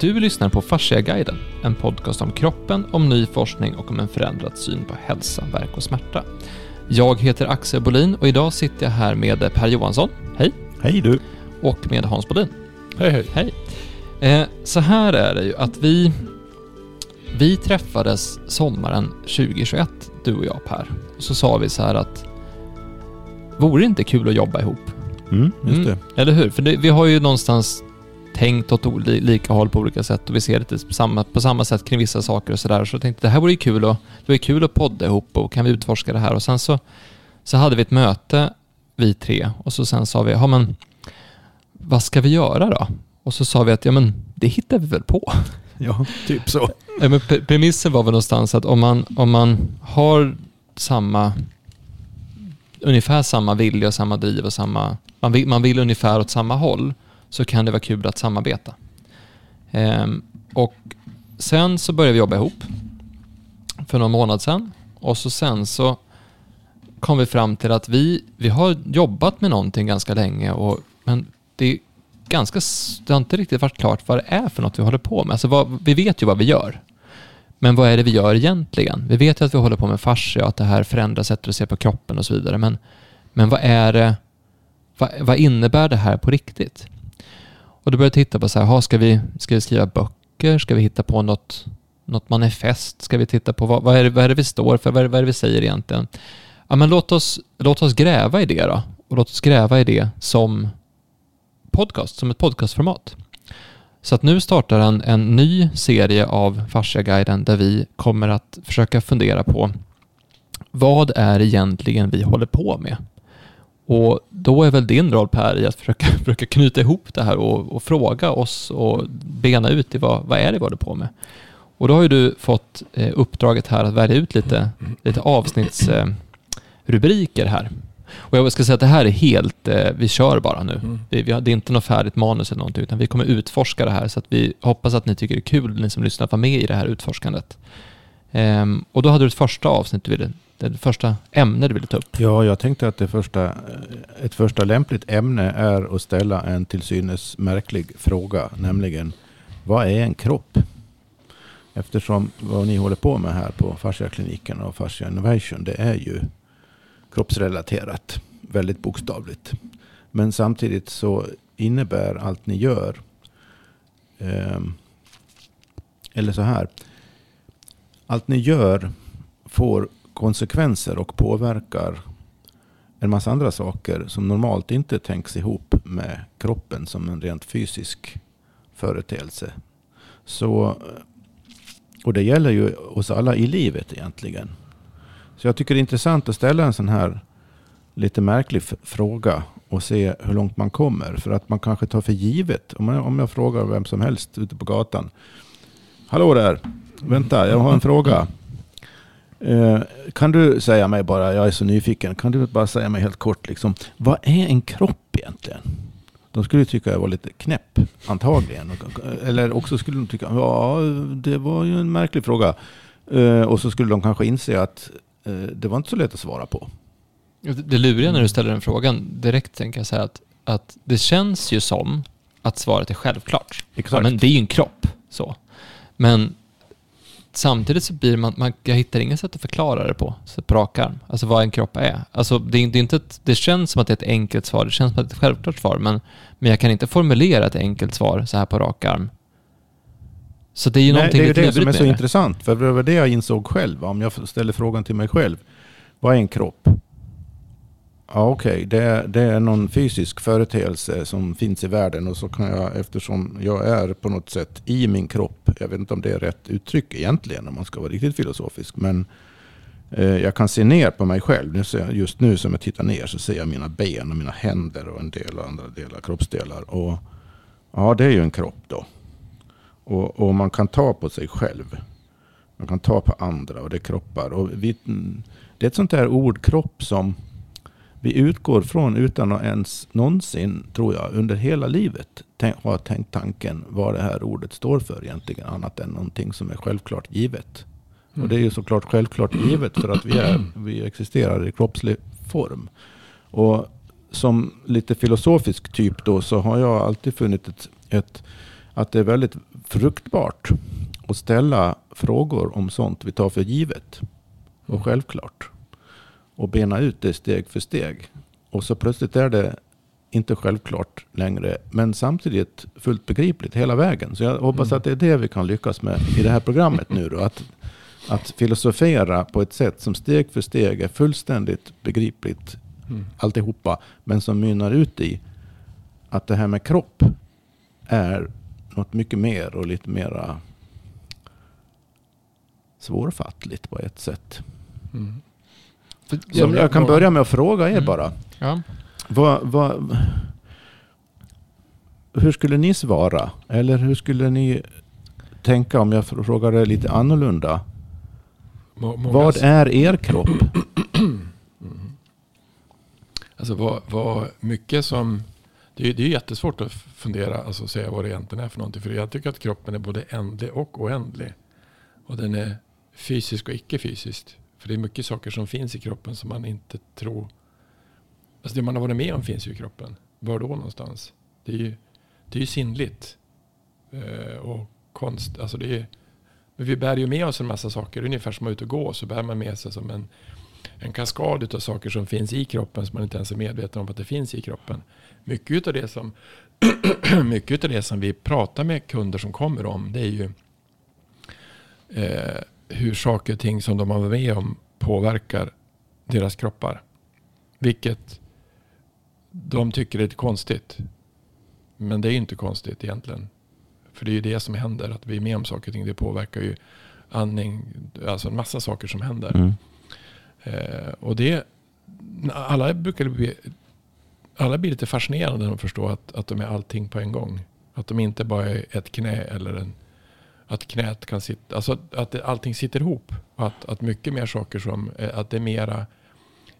Du lyssnar på Fasciaguiden, en podcast om kroppen, om ny forskning och om en förändrad syn på hälsa, verk och smärta. Jag heter Axel Bolin och idag sitter jag här med Per Johansson. Hej! Hej du! Och med Hans Bodin. Hej hej! Hej! Eh, så här är det ju att vi, vi träffades sommaren 2021, du och jag Per. Och så sa vi så här att vore det inte kul att jobba ihop? Mm, just Mm, det. Eller hur? För det, vi har ju någonstans tänkt åt oli- lika håll på olika sätt och vi ser lite på samma, på samma sätt kring vissa saker och sådär. Så jag tänkte det här vore ju kul att, det vore kul att podda ihop och kan vi utforska det här? Och sen så, så hade vi ett möte, vi tre, och så sen sa vi, ja men vad ska vi göra då? Och så sa vi att, ja men det hittar vi väl på. Ja, typ så. Ja, men pre- premissen var väl någonstans att om man, om man har samma, ungefär samma vilja och samma driv och samma, man vill, man vill ungefär åt samma håll, så kan det vara kul att samarbeta. Ehm, och sen så började vi jobba ihop för någon månad sedan och så sen så kom vi fram till att vi, vi har jobbat med någonting ganska länge och, men det är ganska, det har inte riktigt varit klart vad det är för något vi håller på med. Alltså vad, vi vet ju vad vi gör. Men vad är det vi gör egentligen? Vi vet ju att vi håller på med fascia och att det här förändrar sättet att se på kroppen och så vidare. Men, men vad är det, vad, vad innebär det här på riktigt? Och då började jag titta på så här, ska, vi, ska vi skriva böcker? Ska vi hitta på något, något manifest? Ska vi titta på vad, vad, är det, vad är det vi står för? Vad är, det- vad är det vi säger egentligen? Ja, men låt oss, låt oss gräva i det då. Och låt oss gräva i det som podcast, som ett podcastformat. Så att nu startar en, en ny serie av Fasciaguiden där vi kommer att försöka fundera på vad är egentligen vi håller på med? Och då är väl din roll Per i att försöka, försöka knyta ihop det här och, och fråga oss och bena ut i vad, vad är det vi håller på med? Och då har ju du fått eh, uppdraget här att välja ut lite, lite avsnittsrubriker eh, här. Och jag ska säga att det här är helt, eh, vi kör bara nu. Mm. Vi, vi har, det är inte något färdigt manus eller någonting, utan vi kommer utforska det här. Så att vi hoppas att ni tycker det är kul, ni som lyssnar, att vara med i det här utforskandet. Um, och då hade du ett första avsnitt du ville, det första ämne du ville ta upp. Ja, jag tänkte att det första, eh, ett första lämpligt ämne är att ställa en till synes märklig fråga, nämligen vad är en kropp? Eftersom vad ni håller på med här på fasciakliniken och fascia innovation, det är ju kroppsrelaterat, väldigt bokstavligt. Men samtidigt så innebär allt ni gör, um, eller så här, allt ni gör får konsekvenser och påverkar en massa andra saker som normalt inte tänks ihop med kroppen som en rent fysisk företeelse. Så, och det gäller ju oss alla i livet egentligen. Så jag tycker det är intressant att ställa en sån här lite märklig fråga och se hur långt man kommer. För att man kanske tar för givet. Om jag, om jag frågar vem som helst ute på gatan. Hallå där! Vänta, jag har en fråga. Eh, kan du säga mig bara, jag är så nyfiken, kan du bara säga mig helt kort, liksom, vad är en kropp egentligen? De skulle tycka jag var lite knäpp, antagligen. Eller också skulle de tycka, ja, det var ju en märklig fråga. Eh, och så skulle de kanske inse att eh, det var inte så lätt att svara på. Det luriga när du ställer den frågan, direkt tänker jag säga att, att det känns ju som att svaret är självklart. Ja, Exakt. men det är ju en kropp. Så. Men samtidigt så blir man, man, jag hittar inget sätt att förklara det på, så på rak arm. Alltså vad en kropp är. Alltså det, det, är inte ett, det känns som att det är ett enkelt svar, det känns som att det är ett självklart svar, men, men jag kan inte formulera ett enkelt svar så här på rak arm. Så det är ju Nej, någonting det är ju det som är så det. intressant. För det var det jag insåg själv. Om jag ställer frågan till mig själv. Vad är en kropp? Ja, okej. Det, är- det är någon fysisk företeelse som finns i världen. Och så kan jag, eftersom jag är på något sätt i min kropp. Jag vet inte om det är rätt uttryck egentligen. Om man ska vara riktigt filosofisk. Men eh, jag kan se ner på mig själv. Just nu som jag tittar ner så ser jag mina ben och mina händer. Och en del andra delar, kroppsdelar. Och ja, det är ju en kropp då. Och, och man kan ta på sig själv. Man kan ta på andra och det är kroppar. Och vi, mm, det är ett sånt där ord, kropp, som vi utgår från utan att ens någonsin, tror jag, under hela livet ha tänkt tanken vad det här ordet står för egentligen. Annat än någonting som är självklart givet. Och det är ju såklart självklart givet för att vi, är, vi existerar i kroppslig form. Och som lite filosofisk typ då så har jag alltid funnit ett, ett att det är väldigt fruktbart att ställa frågor om sånt vi tar för givet och Mm. självklart. Och bena ut det steg för steg. Och så plötsligt är det inte självklart längre, men samtidigt fullt begripligt hela vägen. Så jag hoppas Mm. att det är det vi kan lyckas med i det här programmet nu då. Att, att filosofera på ett sätt som steg för steg är fullständigt begripligt Mm. alltihopa, men som mynnar ut i att det här med kropp är något mycket mer och lite mera svårfattligt på ett sätt. Mm. För- Som Ja, jag kan ja. börja med att fråga er Mm. bara. Ja. Vad, vad, hur skulle ni svara? Eller hur skulle ni tänka om jag frågar det lite annorlunda? Må- många- Vad är er kropp? Mm. Alltså vad, vad mycket som... Det är, det är jättesvårt att fundera, alltså säga vad det egentligen är för någonting. För jag tycker att kroppen är både ändlig och oändlig. Och den är fysisk och icke-fysiskt. För det är mycket saker som finns i kroppen som man inte tror... Alltså det man har varit med om finns ju i kroppen. Var då någonstans? Det är ju, det är ju sinnligt. Eh, och konst, alltså det är... Men vi bär ju med oss en massa saker. Ungefär som att ut och gå så bär man med sig som en en kaskad av saker som finns i kroppen som man inte ens är medveten om att det finns i kroppen. Mycket av det som, mycket av det som vi pratar med kunder som kommer om det är ju eh, hur saker och ting som de har varit med om påverkar deras kroppar. Vilket de tycker är lite konstigt. Men det är inte konstigt egentligen. För det är ju det som händer, att vi är med om saker och ting. Det påverkar ju andning, alltså en massa saker som händer. Mm. Eh, och det, alla brukar bli, alla blir lite fascinerade när de förstår att, att de är allting på en gång. Att de inte bara är ett knä eller en, att knät kan sitta, alltså att, allting sitter ihop. Att, att mycket mer saker som, eh, att det är mera,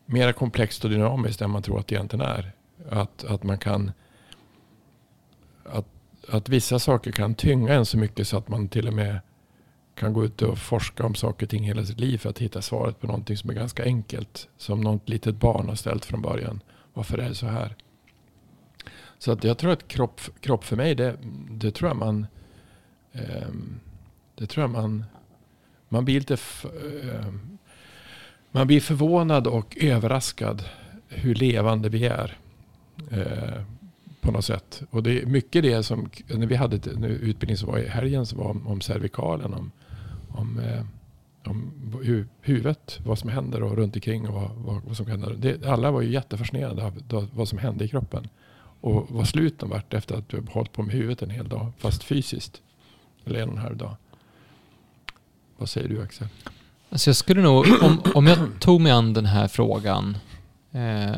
mera komplext och dynamiskt än man tror att det egentligen är. Att, att man kan, att, att vissa saker kan tynga en så mycket så att man till och med kan gå ut och forska om saker och ting hela sitt liv för att hitta svaret på någonting som är ganska enkelt. Som något litet barn har ställt från början. Varför är det så här? Så att jag tror att kropp, kropp för mig, det, det tror jag man... Ehm, det tror jag man... Man blir lite... Ehm, man blir förvånad och överraskad hur levande vi är. Eh, på något sätt. Och det är mycket det som, när vi hade en utbildning som var i helgen som var om, om cervikalen, om, om, eh, om hu, huvudet, vad som händer och runt omkring och vad, vad, vad som händer. Det, alla var ju jättefascinerade av vad som hände i kroppen. Och vad sluten vart efter att du hållit på med huvudet en hel dag, fast fysiskt. Eller en och en halv dag. Vad säger du Axel? Alltså jag skulle nog, om, om jag tog mig an den här frågan, eh,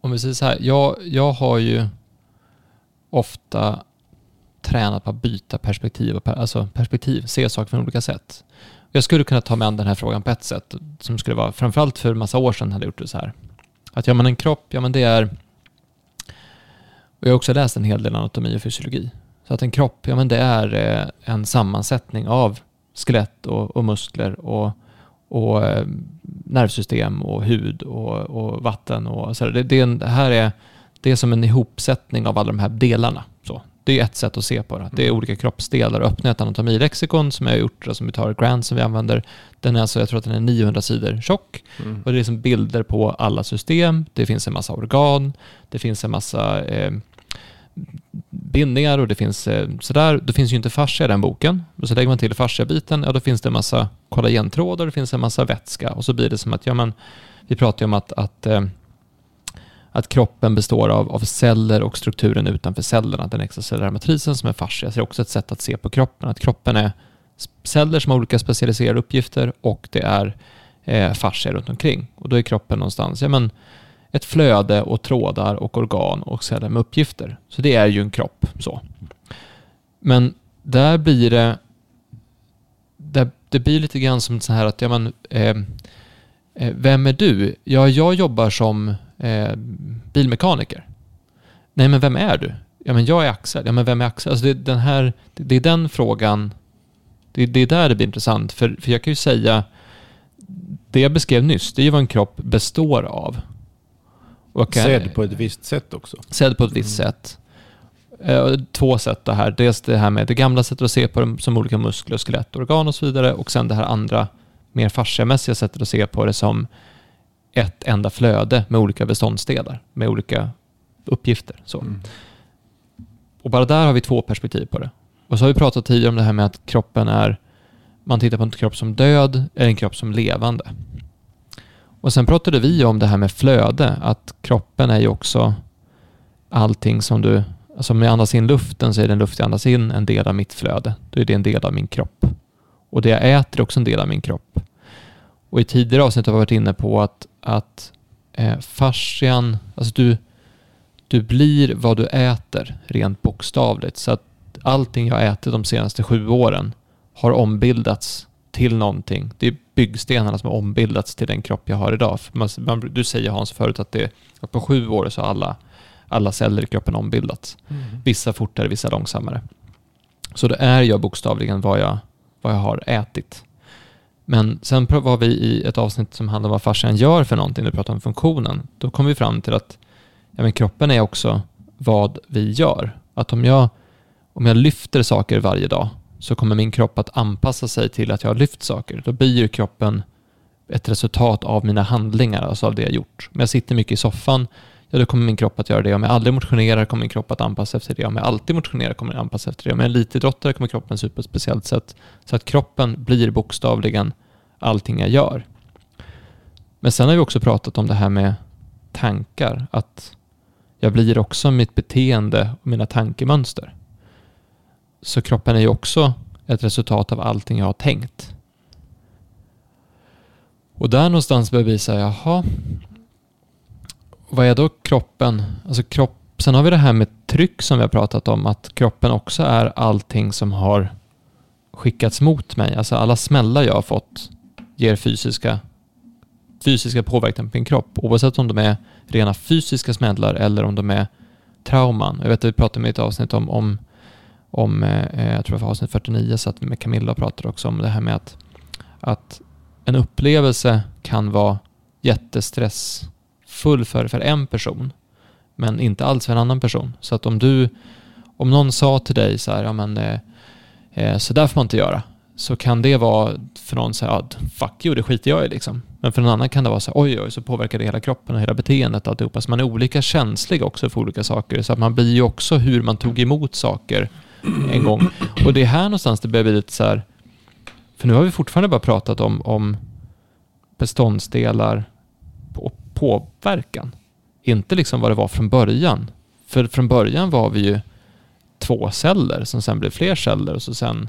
om vi säger så här, jag, jag har ju ofta tränat på att byta perspektiv, alltså perspektiv, se saker från olika sätt. Jag skulle kunna ta mig an den här frågan på ett sätt, som skulle vara, framförallt för en massa år sedan hade jag gjort det så här. Att ja men en kropp, ja men det är, och jag har också läst en hel del anatomi och fysiologi. Så att en kropp, ja men det är eh, en sammansättning av skelett och, och muskler och, och eh, nervsystem och hud och, och vatten. Och så det, det, är en, det här är, det är som en ihopsättning av alla de här delarna. Så. Det är ett sätt att se på det. Det är olika kroppsdelar. Öppna ett anatomilexikon som jag har gjort, som vi tar Grant som vi använder. Den är alltså, jag tror att den är 900 sidor tjock. Mm. Och det är liksom bilder på alla system. Det finns en massa organ. Det finns en massa eh, bindningar och det finns eh, sådär. då finns ju inte fascia i den boken. Och så lägger man till fascia-biten, ja då finns det en massa kollagentrådar, det finns en massa vätska och så blir det som att, ja men, vi pratar ju om att, att, eh, att kroppen består av, av celler och strukturen utanför cellerna, den extracellulära matrisen som är fascia. Så det är också ett sätt att se på kroppen, att kroppen är celler som har olika specialiserade uppgifter och det är eh, fascia runt omkring. Och då är kroppen någonstans, ja men, ett flöde och trådar och organ och celler med uppgifter. Så det är ju en kropp. så. Men där blir det där, det blir lite grann som så här att, ja men, eh, eh, vem är du? Ja, jag jobbar som eh, bilmekaniker. Nej, men vem är du? Ja, men jag är Axel. Ja, men vem är Axel? Alltså det, den här, det, det är den frågan, det, det är där det blir intressant. För, för jag kan ju säga, det jag beskrev nyss, det är ju vad en kropp består av. Och Sedd på ett visst sätt också. Sedd på ett visst sätt. eh, två sätt det här. Dels det här med det gamla sättet att se på dem som olika muskler, skelett, organ och så vidare. Och sen det här andra, mer fasciamässiga sättet att se på det som ett enda flöde med olika beståndsdelar, med olika uppgifter. Så. Mm. Och bara där har vi två perspektiv på det. Och så har vi pratat tidigare om det här med att kroppen är, man tittar på en kropp som död eller en kropp som levande. Och sen pratade vi om det här med flöde, att kroppen är ju också allting som du, alltså om jag andas in luften så är den luft jag andas in en del av mitt flöde. Då är det en del av min kropp. Och det jag äter är också en del av min kropp. Och i tidigare avsnitt har vi varit inne på att, att eh, fascian, alltså du, du blir vad du äter rent bokstavligt. Så att allting jag ätit de senaste sju åren har ombildats till någonting. Det är byggstenarna som har ombildats till den kropp jag har idag. Man, man, du säger Hans förut att, det, att på sju år så har alla, alla celler i kroppen ombildats. Mm. Vissa fortare, vissa långsammare. Så det är jag bokstavligen vad jag, vad jag har ätit. Men sen var vi i ett avsnitt som handlar om vad fascian gör för någonting, när vi pratar om funktionen. Då kom vi fram till att ja, men kroppen är också vad vi gör. Att om jag, om jag lyfter saker varje dag så kommer min kropp att anpassa sig till att jag har lyft saker. Då blir ju kroppen ett resultat av mina handlingar, alltså av det jag gjort. Om jag sitter mycket i soffan, ja då kommer min kropp att göra det. Om jag aldrig motionerar kommer min kropp att anpassa efter det. Om jag alltid motionerar kommer den anpassa efter det. Om jag är elitidrottare kommer kroppen se ut på ett speciellt sätt. Så att kroppen blir bokstavligen allting jag gör. Men sen har vi också pratat om det här med tankar. Att jag blir också mitt beteende och mina tankemönster. Så kroppen är ju också ett resultat av allting jag har tänkt. Och där någonstans börjar vi säga, jaha, vad är då kroppen? Alltså kropp, sen har vi det här med tryck som vi har pratat om, att kroppen också är allting som har skickats mot mig. Alltså alla smällar jag har fått ger fysiska, fysiska påverkan på min kropp. Oavsett om de är rena fysiska smällar eller om de är trauman. Jag vet att vi pratade med ett avsnitt om, om, om eh, eh, jag tror det var avsnitt 49, så att med Camilla och pratade också om det här med att, att en upplevelse kan vara jättestressfull för, för en person, men inte alls för en annan person. Så att om du, om någon sa till dig så här, ja men eh, eh så där får man inte göra, så kan det vara för någon så här, ja, fuck you, det skiter jag i liksom. Men för någon annan kan det vara så här, oj oj, så påverkar det hela kroppen och hela beteendet och alltihopa. Så man är olika känslig också för olika saker. Så att man blir ju också hur man tog emot saker en gång. Och det är här någonstans det börjar bli lite så här, för nu har vi fortfarande bara pratat om, om beståndsdelar och påverkan. Inte liksom vad det var från början. För från början var vi ju två celler som sen blev fler celler och så sen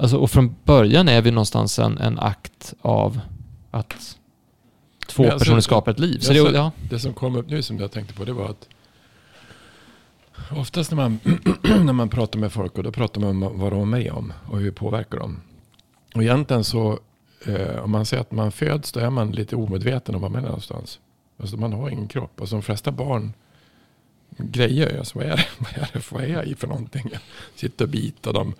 Alltså, och från början är vi någonstans en, en akt av att två alltså, personer skapar ett liv. Så det, ja. Det som kom upp nu som jag tänkte på det var att oftast när man, när man pratar med folk och då pratar man om vad de är med om och hur det påverkar dem. Och egentligen så eh, om man säger att man föds då är man lite omedveten om vad man är någonstans. Alltså man har ingen kropp. Alltså de flesta barn grejer. Alltså, vad, är det, vad, är det, vad är jag i för någonting? Sitter och biter dem.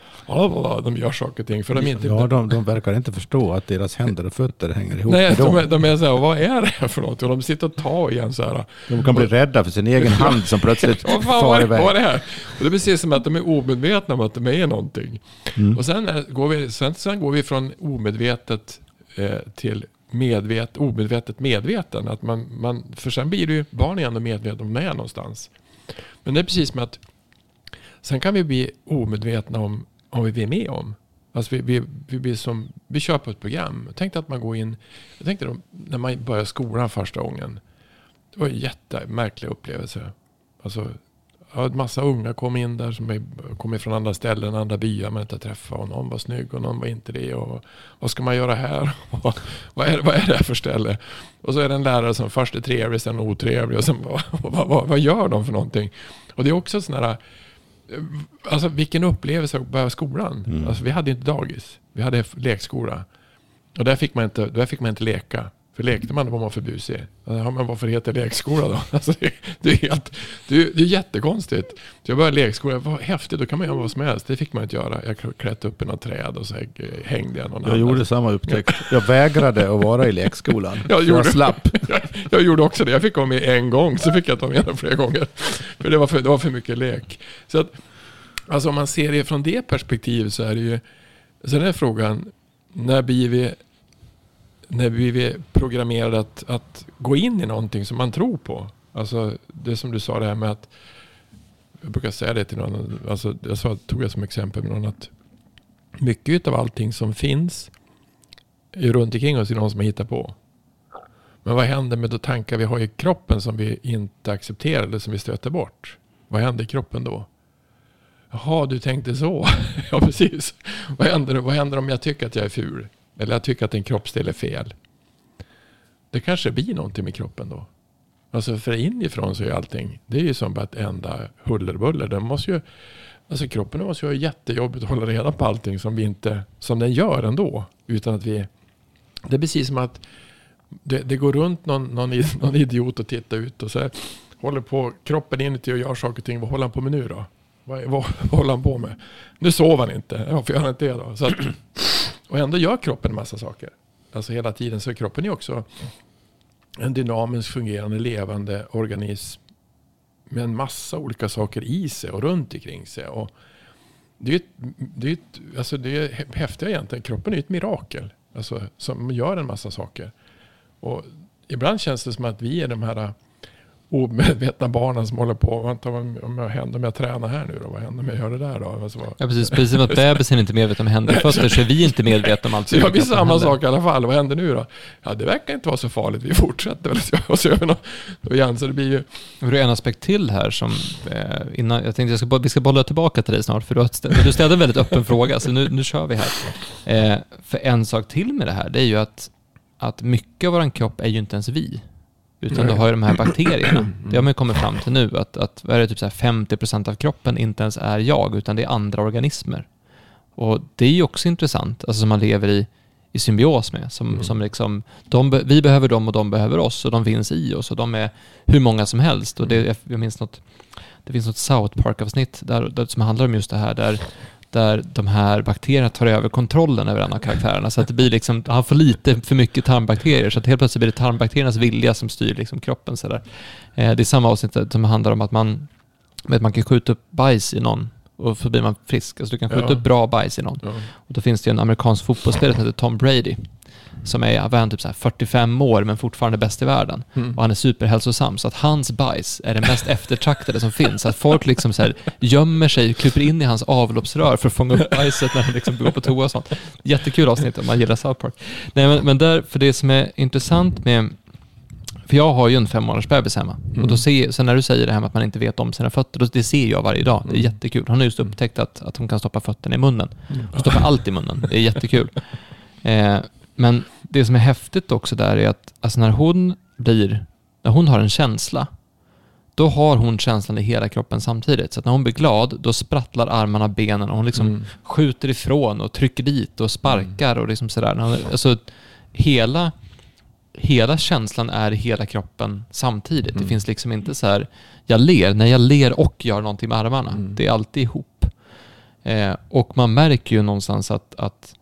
De gör saker och ting. För de är inte, Ja, de, de verkar inte förstå att deras händer och fötter hänger ihop Nej, de är, de är så här, vad är det för något? Och de sitter och tar i en så här. De kan bli rädda för sin egen hand som plötsligt Vad fan far det- vad iväg. det här? Och det är precis som att de är omedvetna om att de är någonting. Mm. Och sen, är, går vi, sen, sen går vi från omedvetet eh, till medvet, omedvetet medveten. Att man, man, för sen blir det ju barn är ändå medvetna om de är någonstans. Men det är precis som att sen kan vi bli omedvetna om om vi är med om. Alltså vi, vi, vi, blir som, vi kör på ett program. Tänk dig att man går in, jag tänkte då, när man börjar skolan första gången. Det var en jättemärklig upplevelse. Alltså, ja, en massa unga kom in där som kom från andra ställen, andra byar man inte träffat. Och någon var snygg och någon var inte det. Och vad ska man göra här? Och vad, är, vad är det här för ställe? Och så är det en lärare som först är trevlig, sen otrevlig. Och sen, vad, vad, vad, gör de för någonting? Och det är också sån här... eh, Alltså vilken upplevelse att börja skolan. Mm. Alltså, vi hade inte dagis. Vi hade lekskola. Och där fick man inte, där fick man inte leka. För lekte man då var man för busig. Ja, men varför heter lekskola då? Alltså det, det, är helt, det, är, det är jättekonstigt. Så jag började lekskola, vad häftigt, då kan man göra vad som helst. Det fick man inte göra. Jag klättrade upp i något träd och så hängde jag någon Jag gjorde samma upptäckt. Jag vägrade att vara i lekskolan. Jag, gjorde, jag slapp. Jag, jag, gjorde också det. Jag fick vara med en gång, så fick jag ta med den flera gånger. För det var för, det var för mycket lek. Så att, alltså om man ser det från det perspektivet så är det ju, sen är frågan, när blir vi när vi är programmerade att, att gå in i någonting som man tror på. Alltså det som du sa det här med att jag brukar säga det till någon. Alltså, jag sa, tog jag som exempel med någon att mycket av allting som finns är runt omkring oss är någon som har hittat på. Men vad händer med de tankar vi har i kroppen som vi inte accepterar eller som vi stöter bort? Vad händer i kroppen då? Jaha, du tänkte så. ja, precis. Vad händer, vad händer om jag tycker att jag är ful? Eller jag tycker att en kroppsdel är fel. Det kanske blir någonting med kroppen då. Alltså för inifrån så är allting, det är ju som bara ett enda hullerbuller. Den måste ju, alltså kroppen måste ju ha jättejobbigt att hålla reda på allting som vi inte, som den gör ändå. Utan att vi, det är precis som att det, det går runt någon, någon, någon, idiot och tittar ut och så här, håller på kroppen inuti och gör saker och ting. Vad håller han på med nu då? Vad, vad, vad håller han på med? Nu sover han inte. Varför gör han inte det då? Så att, och ändå gör kroppen en massa saker. Alltså hela tiden. Så kroppen är också en dynamiskt fungerande levande organism. Med en massa olika saker i sig och runt omkring sig. Och det är ett, det är ett, alltså det är häftiga egentligen. Kroppen är ett mirakel. Alltså, som gör en massa saker. Och ibland känns det som att vi är de här omedvetna barnen som håller på. Vänta, vad, vad händer om jag tränar här nu då? Vad händer om jag gör det där då? Alltså, ja, precis. Precis som att bebisen inte är medveten om händer fötter så är vi inte medvetna om allt som händer. Så samma sak i alla fall. Vad händer nu då? Ja, det verkar inte vara så farligt. Vi fortsätter väl och så gör vi något igen. Så det blir ju... Det är en aspekt till här som, eh, innan, jag tänkte jag ska, vi ska bolla tillbaka till dig snart, för du, har, du ställde en väldigt öppen fråga, så nu, nu kör vi här. Eh, för en sak till med det här, det är ju att, att mycket av vår kropp är ju inte ens vi. Utan du har ju de här bakterierna. Det har man ju kommit fram till nu, att, att är det, typ så 50% av kroppen inte ens är jag, utan det är andra organismer. Och det är ju också intressant, alltså som man lever i, i symbios med. Som, mm. som liksom, de, vi behöver dem och de behöver oss och de finns i oss och de är hur många som helst. Och det, jag minns något, det finns något South Park-avsnitt där, där, som handlar om just det här, där där de här bakterierna tar över kontrollen över en av karaktärerna. Så att det blir liksom, han får lite för mycket tarmbakterier, så att helt plötsligt blir det tarmbakteriernas vilja som styr liksom kroppen. Så där. Eh, det är samma avsnitt som handlar om att man, att man kan skjuta upp bajs i någon och så blir man frisk. Alltså du kan skjuta ja. upp bra bajs i någon. Ja. Och då finns det en amerikansk fotbollsspelare som heter Tom Brady som är, vad är han, typ så 45 år men fortfarande bäst i världen. Mm. Och han är superhälsosam, så att hans bajs är det mest eftertraktade som finns. Så att folk liksom så här gömmer sig, kryper in i hans avloppsrör för att fånga upp bajset när han liksom går på toa och sånt. Jättekul avsnitt om man gillar South Park. Nej, men, men där, för det som är intressant med för jag har ju en fem månaders bebis hemma. Mm. Och då ser, sen när du säger det här med att man inte vet om sina fötter, det ser jag varje dag. Det är mm. jättekul. Hon har just upptäckt att, att hon kan stoppa fötterna i munnen. Mm. Hon stoppar allt i munnen. Det är jättekul. Eh, men det som är häftigt också där är att alltså när hon blir, när hon har en känsla, då har hon känslan i hela kroppen samtidigt. Så att när hon blir glad, då sprattlar armarna, benen och hon liksom mm. skjuter ifrån och trycker dit och sparkar och liksom sådär. Alltså, hela, hela känslan är i hela kroppen samtidigt. Mm. Det finns liksom inte så här, jag ler, när jag ler och gör någonting med armarna. Mm. Det är alltid ihop. Eh, och man märker ju någonstans att, att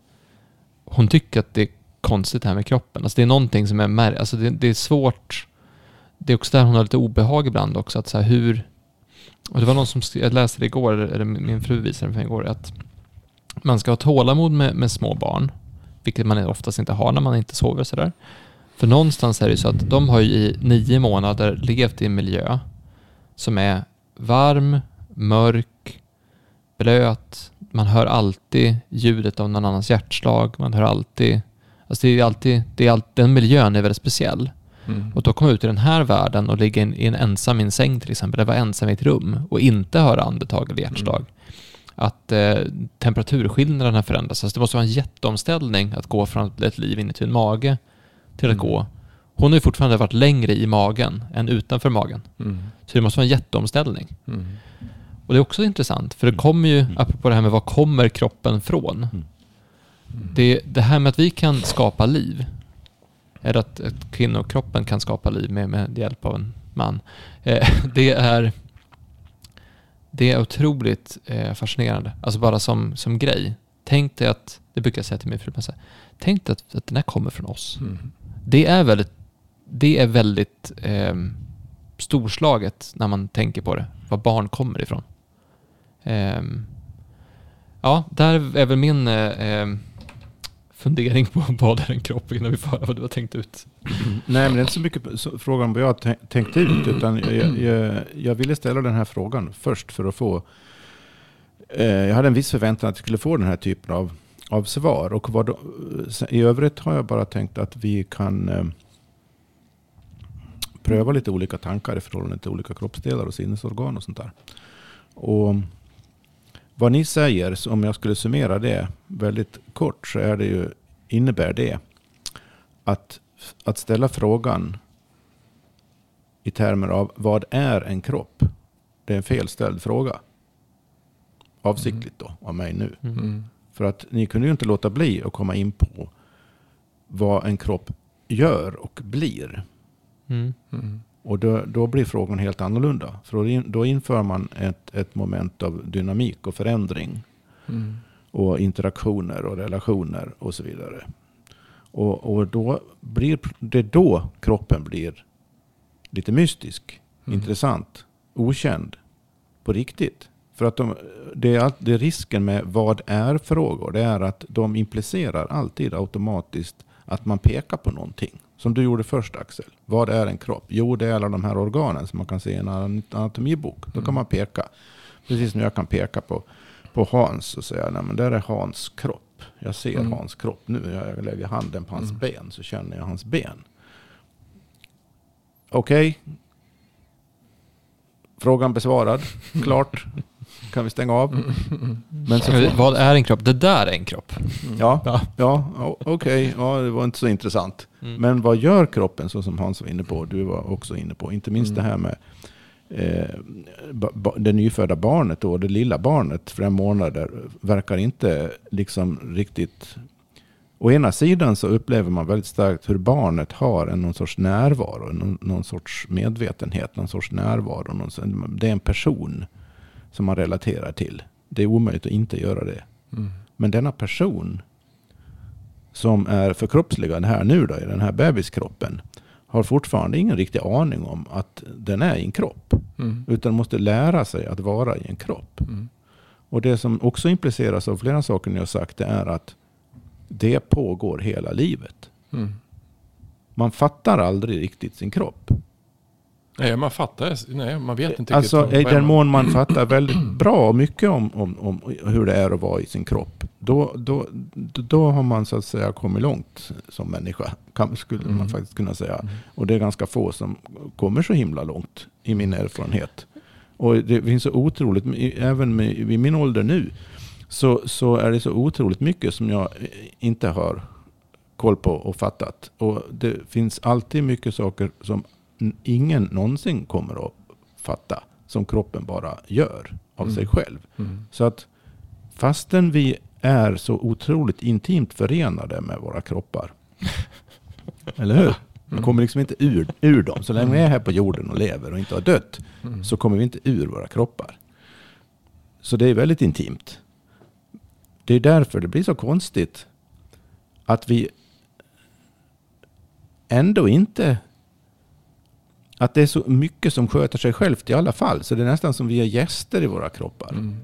hon tycker att det konstigt det här med kroppen. Alltså det är någonting som är mär alltså det, det, är svårt. Det är också där hon har lite obehag ibland också. Att så här hur... Och det var någon som, jag läste det igår, eller min fru visade det för mig igår, att man ska ha tålamod med, med små barn, vilket man oftast inte har när man inte sover sådär. För någonstans är det ju så att de har ju i nio månader levt i en miljö som är varm, mörk, blöt, man hör alltid ljudet av någon annans hjärtslag, man hör alltid Alltså det är alltid, det är alltid, den miljön är väldigt speciell. Mm. Och då komma ut i den här världen och ligga in, i en ensam i en säng till exempel, eller vara ensam i ett rum och inte höra andetag eller hjärtslag. Mm. Att eh, temperaturskillnaderna förändras. Alltså det måste vara en jätteomställning att gå från ett liv inuti en mage till att mm. gå. Hon har ju fortfarande varit längre i magen än utanför magen. Mm. Så det måste vara en jätteomställning. Mm. Och det är också intressant, för det kommer ju, apropå det här med var kommer kroppen från? Det, det här med att vi kan skapa liv, eller att, att kvinnokroppen kan skapa liv med, med hjälp av en man. Eh, det är det är otroligt eh, fascinerande. Alltså bara som, som grej. Tänk dig att, det brukar jag säga till min fru, tänk dig att, att den här kommer från oss. Mm. Det är väldigt, det är väldigt eh, storslaget när man tänker på det, var barn kommer ifrån. Eh, ja, där är väl min eh, fundering på vad är en kropp innan vi får höra vad du har tänkt ut. Nej, men det är inte så mycket frågan frågan vad jag har tänkt ut, utan jag, jag, jag, ville ställa den här frågan först för att få... Eh, jag hade en viss förväntan att jag skulle få den här typen av, av svar. Och vad då, I övrigt har jag bara tänkt att vi kan eh, pröva lite olika tankar i förhållande till olika kroppsdelar och sinnesorgan och sånt där. Och vad ni säger, om jag skulle summera det väldigt kort, så är det ju, innebär det att, att ställa frågan i termer av vad är en kropp? Det är en felställd fråga. Avsiktligt då, av mig nu. Mm. mm. För att ni kunde ju inte låta bli att komma in på vad en kropp gör och blir. Mm. Mm. Och då, då, blir frågan helt annorlunda. För då, in, då inför man ett, ett moment av dynamik och förändring. Mm. Och interaktioner och relationer och så vidare. Och, och då blir det då kroppen blir lite mystisk, Mm. intressant, okänd på riktigt. För att de, det, är, all- det är risken med vad är-frågor. Det är att de implicerar alltid automatiskt att man pekar på någonting. Som du gjorde först Axel. Vad är en kropp? Jo, det är alla de här organen som man kan se i en anatomibok. Då kan Mm. man peka. Precis som jag kan peka på, på Hans och säga, nej men där är Hans kropp. Jag ser Mm. Hans kropp nu. Jag lägger handen på hans Mm. ben så känner jag hans ben. Okej. Frågan besvarad. Klart. Kan vi stänga av? Men så får, Vad är en kropp? Det där är en kropp. ja, Ja. ja, okej. Ja, det var inte så intressant. Mm. Men vad gör kroppen så som Hans var inne på? Du var också inne på. Inte minst Mm. det här med eh, ba, ba, det nyfödda barnet och det lilla barnet, fem månader, verkar inte liksom riktigt... Å ena sidan så upplever man väldigt starkt hur barnet har en någon sorts närvaro, någon, någon sorts medvetenhet, någon sorts närvaro. Någon, det är en person som man relaterar till. Det är omöjligt att inte göra det. Mm. Men denna person som är förkroppsligad här nu då, i den här bebiskroppen har fortfarande ingen riktig aning om att den är i en kropp. Mm. Utan måste lära sig att vara i en kropp. Mm. Och det som också impliceras av flera saker ni har sagt det är att det pågår hela livet. Mm. Man fattar aldrig riktigt sin kropp. Nej, man fattar. Nej, man vet inte Alltså i den man- mån man fattar väldigt bra och mycket om, om, om hur det är att vara i sin kropp. Då, då, då har man så att säga kommit långt som människa. Kan, skulle man Mm. faktiskt kunna säga. Mm. Och det är ganska få som kommer så himla långt i min erfarenhet. Och det finns så otroligt, även med, vid min ålder nu, så, så är det så otroligt mycket som jag inte har koll på och fattat. Och det finns alltid mycket saker som ingen någonsin kommer att fatta. Som kroppen bara gör av Mm. sig själv. Mm. Så att fastän vi är så otroligt intimt förenade med våra kroppar. eller hur? Vi Mm. kommer liksom inte ur, ur dem. Så länge vi är här på jorden och lever och inte har dött Mm. så kommer vi inte ur våra kroppar. Så det är väldigt intimt. Det är därför det blir så konstigt att vi ändå inte... Att det är så mycket som sköter sig självt i alla fall. Så det är nästan som vi är gäster i våra kroppar. Mm.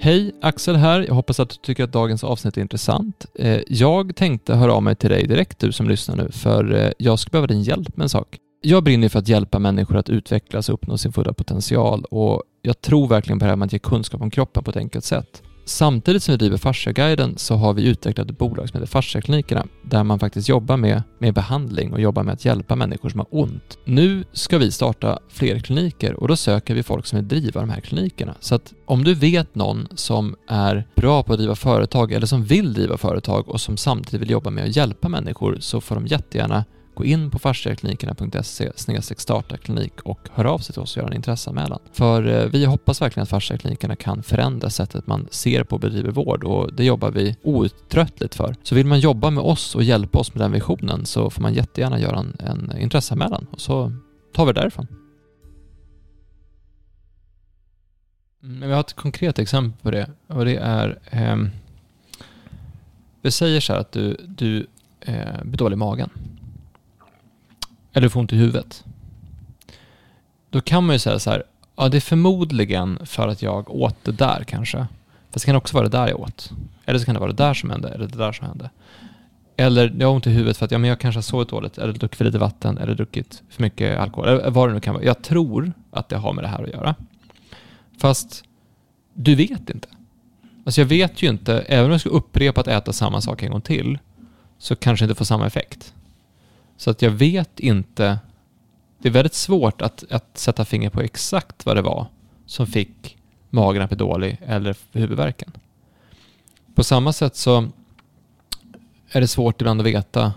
Hej, Axel här. Jag hoppas att du tycker att dagens avsnitt är intressant. Eh, jag tänkte höra av mig till dig direkt, du som lyssnar nu, för eh, jag skulle behöva din hjälp med en sak. Jag brinner för att hjälpa människor att utvecklas och uppnå sin fulla potential och jag tror verkligen på det här med att ge kunskap om kroppen på ett enkelt sätt. Samtidigt som vi driver Fasciaguiden så har vi utvecklat ett bolag som heter Fasciaklinikerna där man faktiskt jobbar med, med behandling och jobbar med att hjälpa människor som har ont. Nu ska vi starta fler kliniker och då söker vi folk som vill driva de här klinikerna. Så att om du vet någon som är bra på att driva företag eller som vill driva företag och som samtidigt vill jobba med att hjälpa människor så får de jättegärna gå in på fasciaklinikerna.se startaklinik och hör av sig till oss och göra en intresseanmälan. För eh, vi hoppas verkligen att fasciaklinikerna kan förändra sättet man ser på och bedriver vård och det jobbar vi outtröttligt för. Så vill man jobba med oss och hjälpa oss med den visionen så får man jättegärna göra en, en intresseanmälan och så tar vi det därifrån. Mm, vi har ett konkret exempel på det och det är eh, Vi säger så här att du, du eh, blir dålig i magen. Eller du får ont i huvudet. Då kan man ju säga så här, ja det är förmodligen för att jag åt det där kanske. Fast det kan också vara det där jag åt. Eller så kan det vara det där som hände, eller det där som hände. Eller jag har ont i huvudet för att ja, men jag kanske har sovit dåligt, eller druckit för lite vatten, eller druckit för mycket alkohol, eller vad det nu kan vara. Jag tror att det har med det här att göra. Fast du vet inte. Alltså jag vet ju inte, även om jag skulle upprepa att äta samma sak en gång till, så kanske inte får samma effekt. Så att jag vet inte. Det är väldigt svårt att, att sätta finger på exakt vad det var som fick magen att bli dålig eller huvudvärken. På samma sätt så är det svårt ibland att veta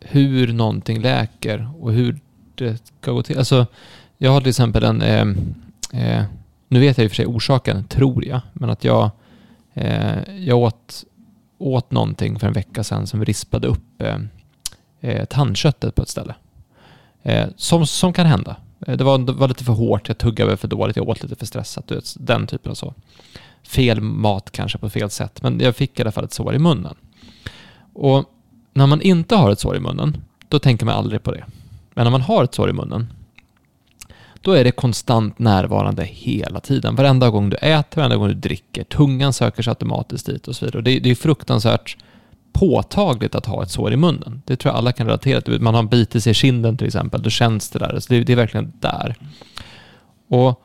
hur någonting läker och hur det ska gå till. Alltså, jag har till exempel en, eh, eh, nu vet jag i och för sig orsaken, tror jag, men att jag, eh, jag åt åt någonting för en vecka sedan som rispade upp eh, eh, tandköttet på ett ställe. Eh, som, som kan hända. Eh, det var, det var lite för hårt, jag tuggade för dåligt, jag åt lite för stressat. vet, den typen av så. Fel mat kanske på fel sätt, men jag fick i alla fall ett sår i munnen. Och när man inte har ett sår i munnen, då tänker man aldrig på det. Men när man har ett sår i munnen, då är det konstant närvarande hela tiden. Varenda gång du äter, varenda gång du dricker. Tungan söker sig automatiskt dit och så vidare. Och det, det är fruktansvärt påtagligt att ha ett sår i munnen. Det tror jag alla kan relatera till. Man har bitit sig i kinden till exempel, då känns det där. Så det, det är verkligen där. Och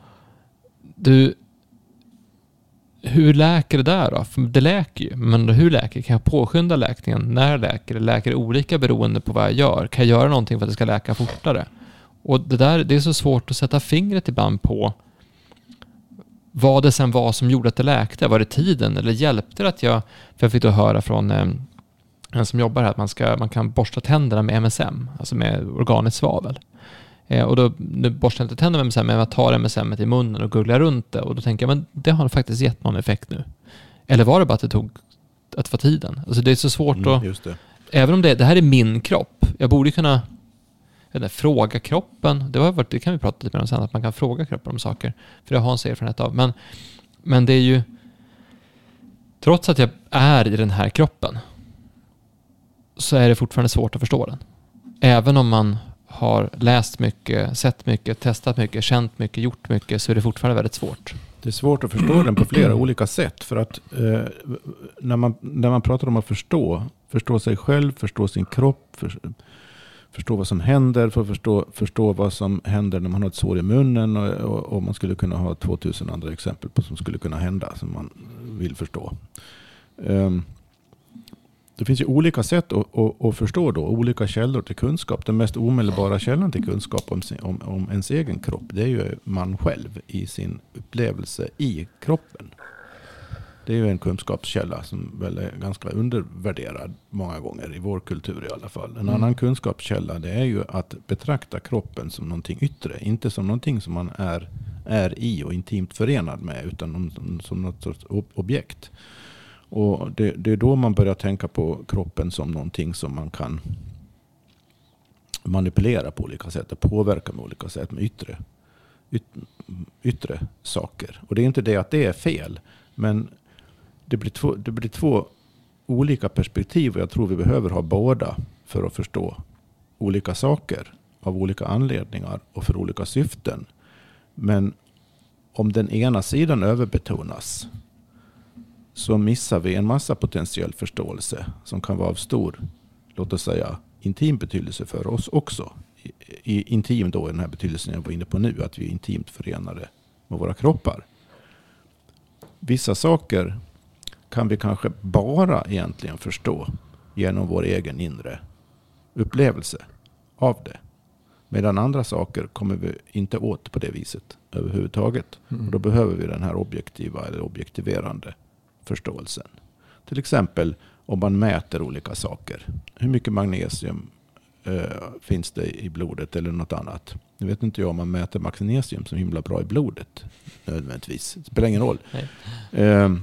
du, hur läker det där då? För det läker ju, men hur läker Kan jag påskynda läkningen? När läker det? Läker det olika beroende på vad jag gör? Kan jag göra någonting för att det ska läka fortare? Och det där, det är så svårt att sätta fingret ibland på vad det sen var som gjorde att det läkte. Var det tiden eller hjälpte det att jag, för jag fick då höra från eh, som jobbar här att man, ska, man kan borsta tänderna med MSM, alltså med organiskt svavel. Eh, och då nu borstar jag inte tänderna med MSM, men jag tar MSM i munnen och googlar runt det och då tänker jag, men det har faktiskt gett någon effekt nu. Eller var det bara att det tog att få tiden? Alltså det är så svårt mm, att... Även om det, det här är min kropp, jag borde kunna inte, fråga kroppen. Det, har varit, det kan vi prata lite mer om sen, att man kan fråga kroppen om saker. För det har Hans erfarenhet av. Men, men det är ju... Trots att jag är i den här kroppen så är det fortfarande svårt att förstå den. Även om man har läst mycket, sett mycket, testat mycket, känt mycket, gjort mycket så är det fortfarande väldigt svårt. Det är svårt att förstå den på flera olika sätt. För att eh, när, man, när man pratar om att förstå, förstå sig själv, förstå sin kropp, för, förstå vad som händer, för att förstå, förstå vad som händer när man har ett sår i munnen. Och, och, och, man skulle kunna ha 2000 andra exempel på som skulle kunna hända som man vill förstå. Um, det finns ju olika sätt att, att, att, förstå då, olika källor till kunskap. Den mest omedelbara källan till kunskap om, om, om ens egen kropp, det är ju man själv i sin upplevelse i kroppen. Det är ju en kunskapskälla som väl är ganska undervärderad många gånger i vår kultur i alla fall. En mm. annan kunskapskälla det är ju att betrakta kroppen som någonting yttre. Inte som någonting som man är, är i och intimt förenad med. Utan som, som något sorts objekt. Och det, det är då man börjar tänka på kroppen som någonting som man kan manipulera på olika sätt och påverka med olika sätt med yttre, yt, yttre saker. Och det är inte det att det är fel. Men det blir, två, det blir två olika perspektiv och jag tror vi behöver ha båda för att förstå olika saker av olika anledningar och för olika syften. Men om den ena sidan överbetonas så missar vi en massa potentiell förståelse som kan vara av stor, låt oss säga, intim betydelse för oss också. I, i intim då i den här betydelsen jag var inne på nu, att vi är intimt förenade med våra kroppar. Vissa saker kan vi kanske bara egentligen förstå genom vår egen inre upplevelse av det. Medan andra saker kommer vi inte åt på det viset överhuvudtaget. Mm. Och då behöver vi den här objektiva eller objektiverande förståelsen. Till exempel och man mäter olika saker. Hur mycket magnesium eh, finns det i blodet eller något annat? Nu vet inte jag om man mäter magnesium som himla bra i blodet nödvändigtvis. Det spelar ingen roll. Eh,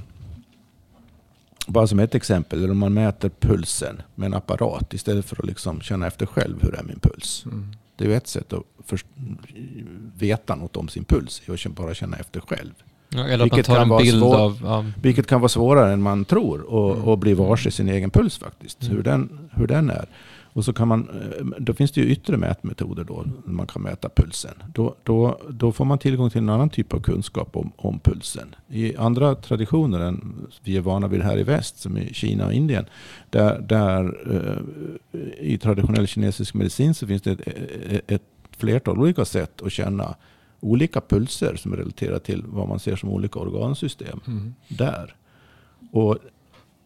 bara som ett exempel, eller om man mäter pulsen med en apparat istället för att liksom känna efter själv hur är min puls. Mm. Det är ju ett sätt att veta något om sin puls, att bara känna efter själv. Ja, eller Vilket kan en vara bild svår- av... Ja, Vilket kan vara svårare än man tror och, Mm. och bli varse sin egen puls faktiskt. Mm. Hur, den, hur den är. Och så kan man, eh, då finns det ju yttre mätmetoder då. när Man kan mäta pulsen. Då, då, då får man tillgång till en annan typ av kunskap om, om pulsen. I andra traditioner än vi är vana vid här i väst, som i Kina och Indien. Där, där eh, i traditionell kinesisk medicin så finns det ett, ett flertal olika sätt att känna olika pulser som är relaterade till vad man ser som olika organsystem Mm. där. Och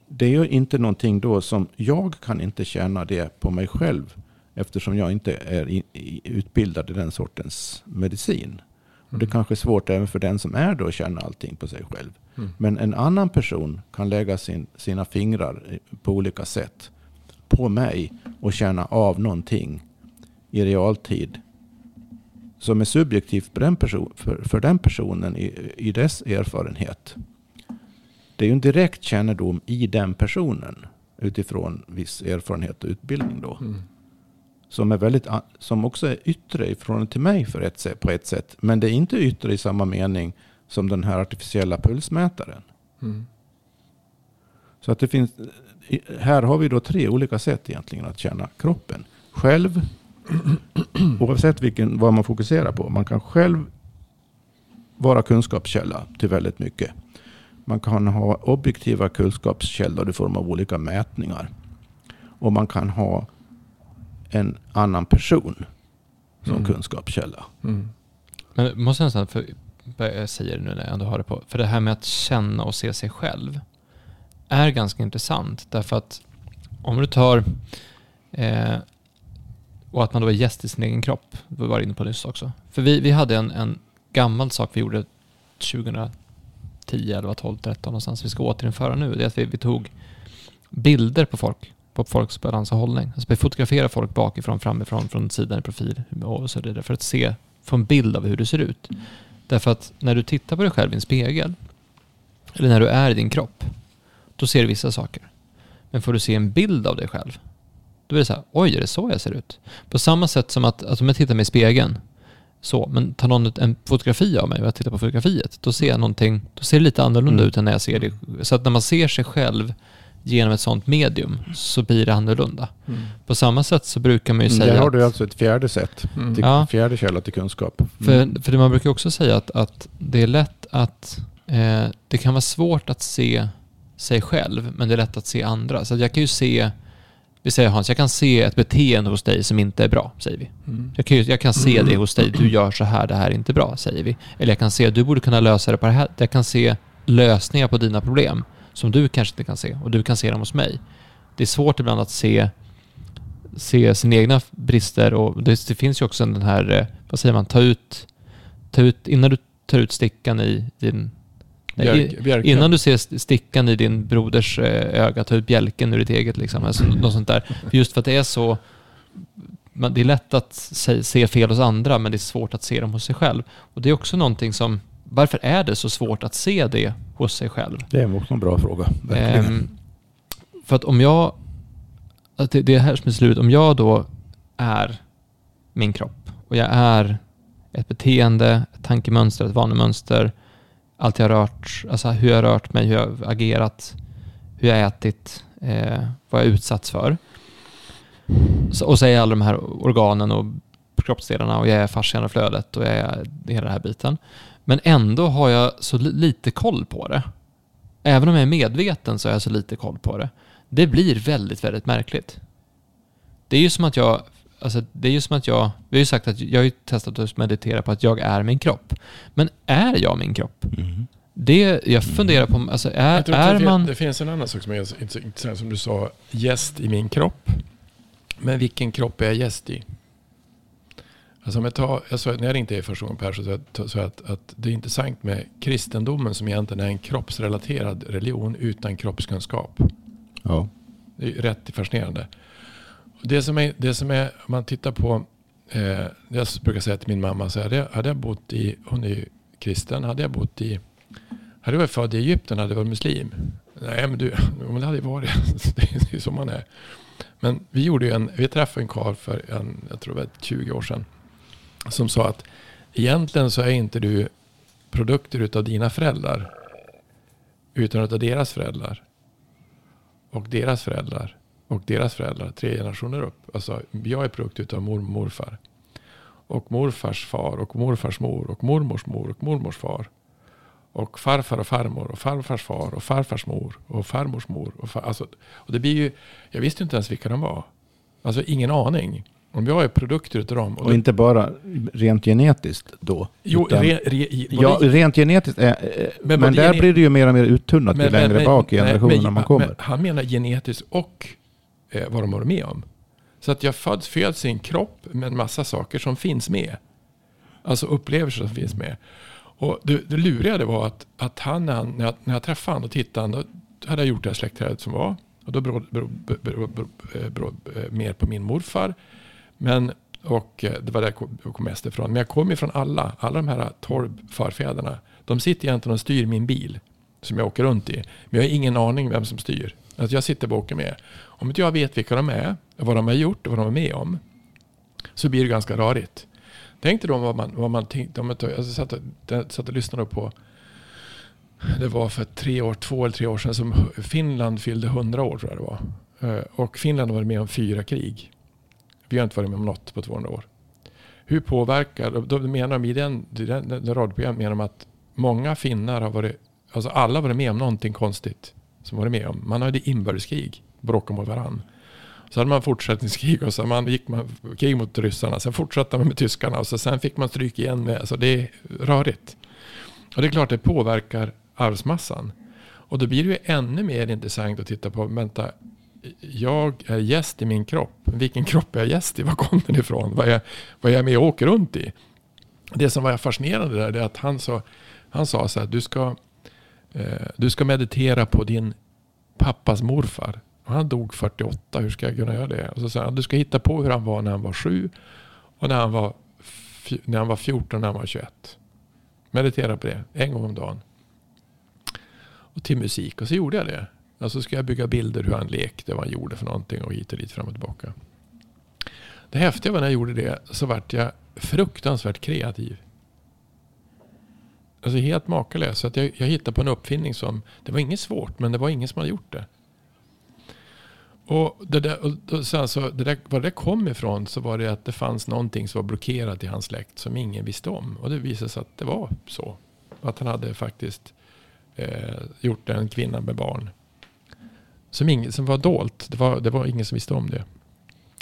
det är ju inte någonting då som jag kan inte känna det på mig själv eftersom jag inte är i, i, utbildad i den sortens medicin. Och det Mm. kanske är svårt även för den som är då att känna allting på sig själv. Mm. Men en annan person kan lägga sin, sina fingrar på olika sätt på mig och känna av någonting i realtid som är subjektivt för den, person, för, för den personen i, i dess erfarenhet. Det är ju en direkt kännedom i den personen utifrån viss erfarenhet och utbildning då. Mm. Som, är väldigt, som också är yttre i förhållande till mig för ett, på ett sätt. Men det är inte yttre i samma mening som den här artificiella pulsmätaren. Mm. Så att det finns, här har vi då tre olika sätt egentligen att känna kroppen. Själv, oavsett vilken, vad man fokuserar på. Man kan själv vara kunskapskälla till väldigt mycket. Man kan ha objektiva kunskapskällor i form av olika mätningar. Och man kan ha en annan person som Mm. kunskapskälla. Mm. Men måste jag nästan, för jag säger det nu när jag ändå har det på, för det här med att känna och se sig själv är ganska intressant. Därför att om du tar, eh, och att man då är gäst i sin egen kropp, vi var inne på nyss också. För vi, vi hade en, en gammal sak vi gjorde 2010, 11, 12, 13 någonstans, vi ska återinföra nu. Det är att vi, vi tog bilder på folk, på folks balans och hållning. Alltså vi fotograferar folk bakifrån, framifrån, från sidan i profil och så vidare för att se, få en bild av hur du ser ut. Därför att när du tittar på dig själv i en spegel, eller när du är i din kropp, då ser du vissa saker. Men får du se en bild av dig själv, då är det så här, oj, är det så jag ser ut? På samma sätt som att, att om jag tittar mig i spegeln, så, men tar någon ett- en fotografi av mig och jag tittar på fotografiet, då ser jag någonting, då ser det lite annorlunda Mm. ut än när jag ser det. Så att när man ser sig själv genom ett sånt medium så blir det annorlunda. Mm. På samma sätt så brukar man ju säga Där har du alltså ett fjärde sätt. Mm. Till, Ja. Fjärde källa till kunskap. Mm. För, för det man brukar också säga att, att det är lätt att eh, det kan vara svårt att se sig själv, men det är lätt att se andra. Så att jag kan ju se, vi säger Hans, jag kan se ett beteende hos dig som inte är bra, säger vi. Mm. Jag kan, jag kan se det hos dig, du gör så här, det här är inte bra, säger vi. Eller jag kan se, du borde kunna lösa det på det här. Jag kan se lösningar på dina problem som du kanske inte kan se och du kan se dem hos mig. Det är svårt ibland att se, se sina egna brister och det, det finns ju också den här, eh, vad säger man, ta ut, ta ut, innan du tar ut stickan i din Björk, björken. Innan du ser st- stickan i din broders eh, öga, ta ut bjälken ur ditt eget. Liksom. Alltså, något sånt där. Just för att det är så... Det är lätt att se, se fel hos andra, men det är svårt att se dem hos sig själv. Och det är också någonting som... Varför är det så svårt att se det hos sig själv? Det är också en bra fråga. Ehm, för att om jag... Att det, det är här som är slut. Om jag då är min kropp och jag är ett beteende, ett tankemönster, ett vanemönster, allt jag har rört, alltså hur jag har rört mig, hur jag har agerat, hur jag har ätit, eh, vad jag har utsatts för. Så, och så är jag alla de här organen och kroppsdelarna och jag är fascian och flödet och jag är hela den här biten. Men ändå har jag så li- lite koll på det. Även om jag är medveten så har jag så lite koll på det. Det blir väldigt, väldigt märkligt. Det är ju som att jag, alltså det är ju som att jag, vi har ju sagt att jag har ju testat att meditera på att jag är min kropp. Men är jag min kropp? Mm. Det, jag funderar på, alltså är, är det, man... det finns en annan sak som är int- intressant. Som du sa, gäst i min kropp. Men vilken kropp är jag gäst i? Alltså om jag, tar, jag sa, när jag ringde er första gången Per så sa jag att, att det är intressant med kristendomen som egentligen är en kroppsrelaterad religion utan kroppskunskap. Ja. Det är rätt fascinerande. Det som är, det som är om man tittar på, eh, jag brukar säga till min mamma, så hade jag, hade jag bott i, hon är ju kristen, hade jag bott i, hade jag varit född i Egypten hade jag varit muslim. Nej men du, om det hade ju varit. det är ju så man är. Men vi gjorde ju en, vi träffade en karl för en, jag tror det var 20 år sedan. Som sa att egentligen så är inte du produkter utav dina föräldrar. Utan utav deras föräldrar. Och deras föräldrar. Och deras föräldrar. Tre generationer upp. Alltså jag är produkt utav mormor och morfar. Och morfars far och morfars mor och mormors mor och mormors far. Och farfar och farmor och farfars far och farfars mor och farmors mor. Och, far, alltså, och det blir ju, jag visste inte ens vilka de var. Alltså ingen aning. Om jag är produkter utav dem. Och, och inte bara rent genetiskt då. Jo, utan, re, re, ja, rent genetiskt. Är, men, men där blir det ju mer och mer uttunnat ju längre men, bak i generationerna man kommer. Men, han menar genetiskt och eh, vad de har med om. Så att jag föds, föds i en kropp med en massa saker som finns med. Alltså upplevelser som finns med. Och det, det luriga det var att, att han, när, han, när, jag, när jag träffade honom och tittade, då hade jag gjort det här släktträdet som var. Och då berodde det eh, eh, mer på min morfar. Men, och eh, det var där jag kom mest ifrån. Men jag kom ifrån alla, alla de här tolv förfäderna. De sitter egentligen och styr min bil som jag åker runt i. Men jag har ingen aning vem som styr. Alltså jag sitter och åker med. Om inte jag vet vilka de är, vad de har gjort och vad de är med om. Så blir det ganska rarigt. Tänk dig då vad man, vad man tänkte. Om jag, jag satt, jag satt och lyssnade på. Det var för tre år, två eller tre år sedan som Finland fyllde hundra år tror jag det var. Eh, och Finland har varit med om fyra krig. Vi har inte varit med om något på 200 år. Hur påverkar, då menar de i den, den, den radioprogrammet menar de att många finnar har varit, alltså alla har varit med om någonting konstigt. Som varit med om. Man hade inbördeskrig, bråkade mot varandra. Så hade man fortsättningskrig och så man gick man krig mot ryssarna. Sen fortsatte man med tyskarna och så sen fick man stryk igen med. Alltså det är rörigt. Och det är klart det påverkar arvsmassan. Och då blir det ju ännu mer intressant att titta på, vänta, jag är gäst i min kropp. Vilken kropp är jag gäst i? Var kommer den ifrån? Vad är, vad är jag med och åker runt i? Det som var fascinerande där är att han sa, han sa så här, du ska, eh, du ska meditera på din pappas morfar. Han dog 48, hur ska jag kunna göra det? Och så sa han, du ska hitta på hur han var när han var sju och när han var, när han var 14 när han var 21. Meditera på det, en gång om dagen. Och till musik. Och så gjorde jag det. Alltså ska jag bygga bilder hur han lekte, vad han gjorde för någonting och hit och dit fram och tillbaka. Det häftiga var när jag gjorde det så vart jag fruktansvärt kreativ. Alltså helt makalös. Så att jag, jag hittade på en uppfinning som, det var inget svårt men det var ingen som hade gjort det. Och, det där, och sen så, alltså, det där, var det kom ifrån så var det att det fanns någonting som var blockerat i hans släkt som ingen visste om. Och det visade sig att det var så. Att han hade faktiskt eh, gjort en kvinna med barn. Som, ingen, som var dolt. Det var, det var ingen som visste om det.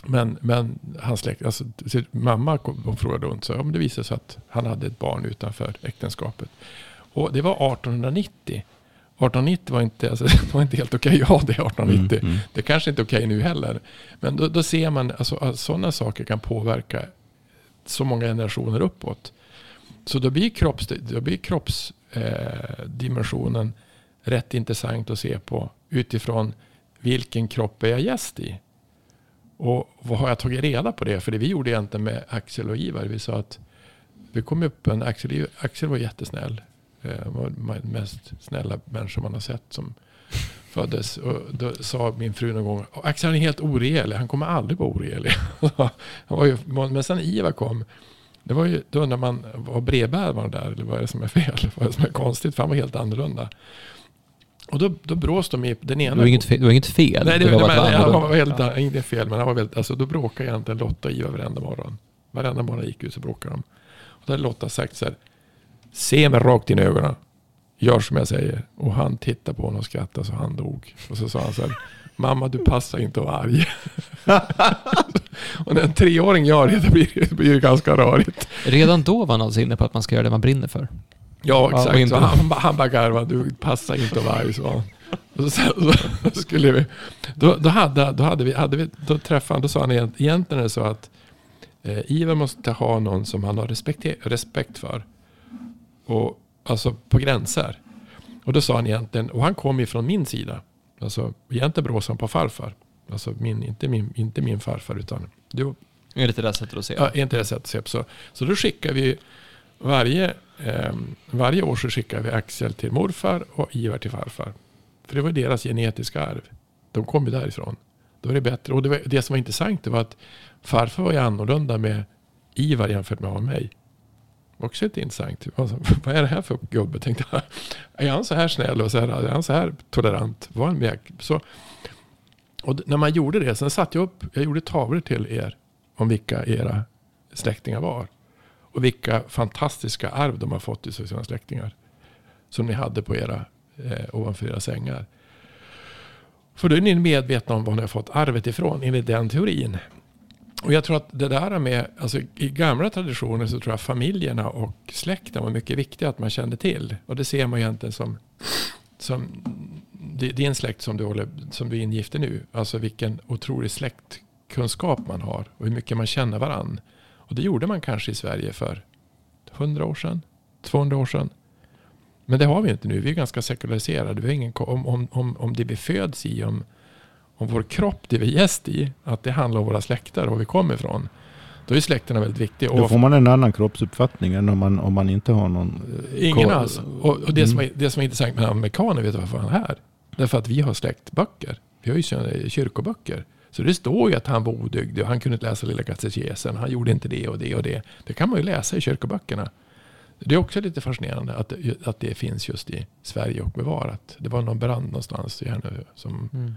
Men, men hans släkt, alltså, mamma kom och frågade runt. Så, ja, men det visade sig att han hade ett barn utanför äktenskapet. Och det var 1890. 1890 var inte, alltså, det var inte helt okej okay att ha det 1890. Mm, mm. Det kanske inte är okej okay nu heller. Men då, då ser man alltså, att sådana saker kan påverka så många generationer uppåt. Så då blir, kropps, då blir kroppsdimensionen eh, rätt intressant att se på utifrån vilken kropp är jag gäst i? Och vad har jag tagit reda på det? För det vi gjorde egentligen med Axel och Ivar, vi sa att vi kom upp en Axel, Axel var jättesnäll. Eh, mest snälla människa man har sett som föddes. Och då sa min fru någon gång, Axel han är helt oregelig, han kommer aldrig vara oregelig. han var ju, men sen Ivar kom, det var ju då när man var brevbäraren där, eller vad är det som är fel? Vad är det som är konstigt? För han var helt annorlunda. Och då, då brås de i den ena... Det var inget fel? Det var inget fel. Nej, det, det var, men, han var helt, inte fel, men han var väldigt, alltså, då bråkade egentligen Lotta och Ivar varenda morgon. Varenda morgon gick ut så bråkade de. Och då hade Lotta sagt så här, se mig rakt in i ögonen. Gör som jag säger. Och han tittade på honom och skrattade så han dog. Och så sa han så här, mamma du passar inte att vara arg. och när en treåring gör det, då blir det, blir det ganska rörigt. Redan då var han alltså inne på att man ska göra det man brinner för. Ja, exakt. Ja, så han, han bara garvade, du passar inte att vara arg, så. Och så, så, skulle vi, då, då, hade, då, hade vi, hade vi, då träffade han, då sa han egentligen är det så att eh, Ivar måste ha någon som han har respekt, respekt för. Och, alltså på gränser. Och då sa han egentligen, och han kom ju från min sida. Alltså egentligen bråsade han på farfar. Alltså min, inte, min, inte min farfar utan Det är lite det sättet att se. Ja, inte det sättet att se. Så, så då skickar vi varje, eh, varje år så skickar vi Axel till morfar och Ivar till farfar. För det var deras genetiska arv. De kom ju därifrån. Då är det bättre. Och det, var, det som var intressant det var att farfar var ju annorlunda med Ivar jämfört med mig. Också lite intressant. Vad är det här för gubbe? Tänkte jag. Är han så här snäll och så här, är han så här tolerant? Var han med? Så, och när man gjorde det, sen satte jag upp, jag gjorde tavlor till er om vilka era släktingar var. Och vilka fantastiska arv de har fått i sina släktingar. Som ni hade på era, eh, ovanför era sängar. För då är ni medvetna om var ni har fått arvet ifrån enligt den teorin. Och jag tror att det där med, alltså i gamla traditioner så tror jag familjerna och släkten var mycket viktiga att man kände till. Och det ser man egentligen som, som din släkt som du, håller, som du är ingift i nu. Alltså vilken otrolig släktkunskap man har och hur mycket man känner varann. Och det gjorde man kanske i Sverige för 100 år sedan, 200 år sedan. Men det har vi inte nu. Vi är ganska sekulariserade. Vi har ingen, om, om, om, om det vi föds i, om, om vår kropp, det vi är gäst i, att det handlar om våra släkter och var vi kommer ifrån. Då är släkterna väldigt viktiga. Då får man en annan kroppsuppfattning än om man, om man inte har någon... Eh, ingen alls. Och, och det, mm. som är, det som är intressant med amerikaner, vet du varför han är här? Därför att vi har släktböcker. Vi har ju kyrkoböcker. Så det står ju att han var odygdig och han kunde inte läsa lilla katekesen. Han gjorde inte det och det och det. Det kan man ju läsa i kyrkoböckerna. Det är också lite fascinerande att, att det finns just i Sverige och bevarat. Det var någon brand någonstans i Härnö. Som, mm.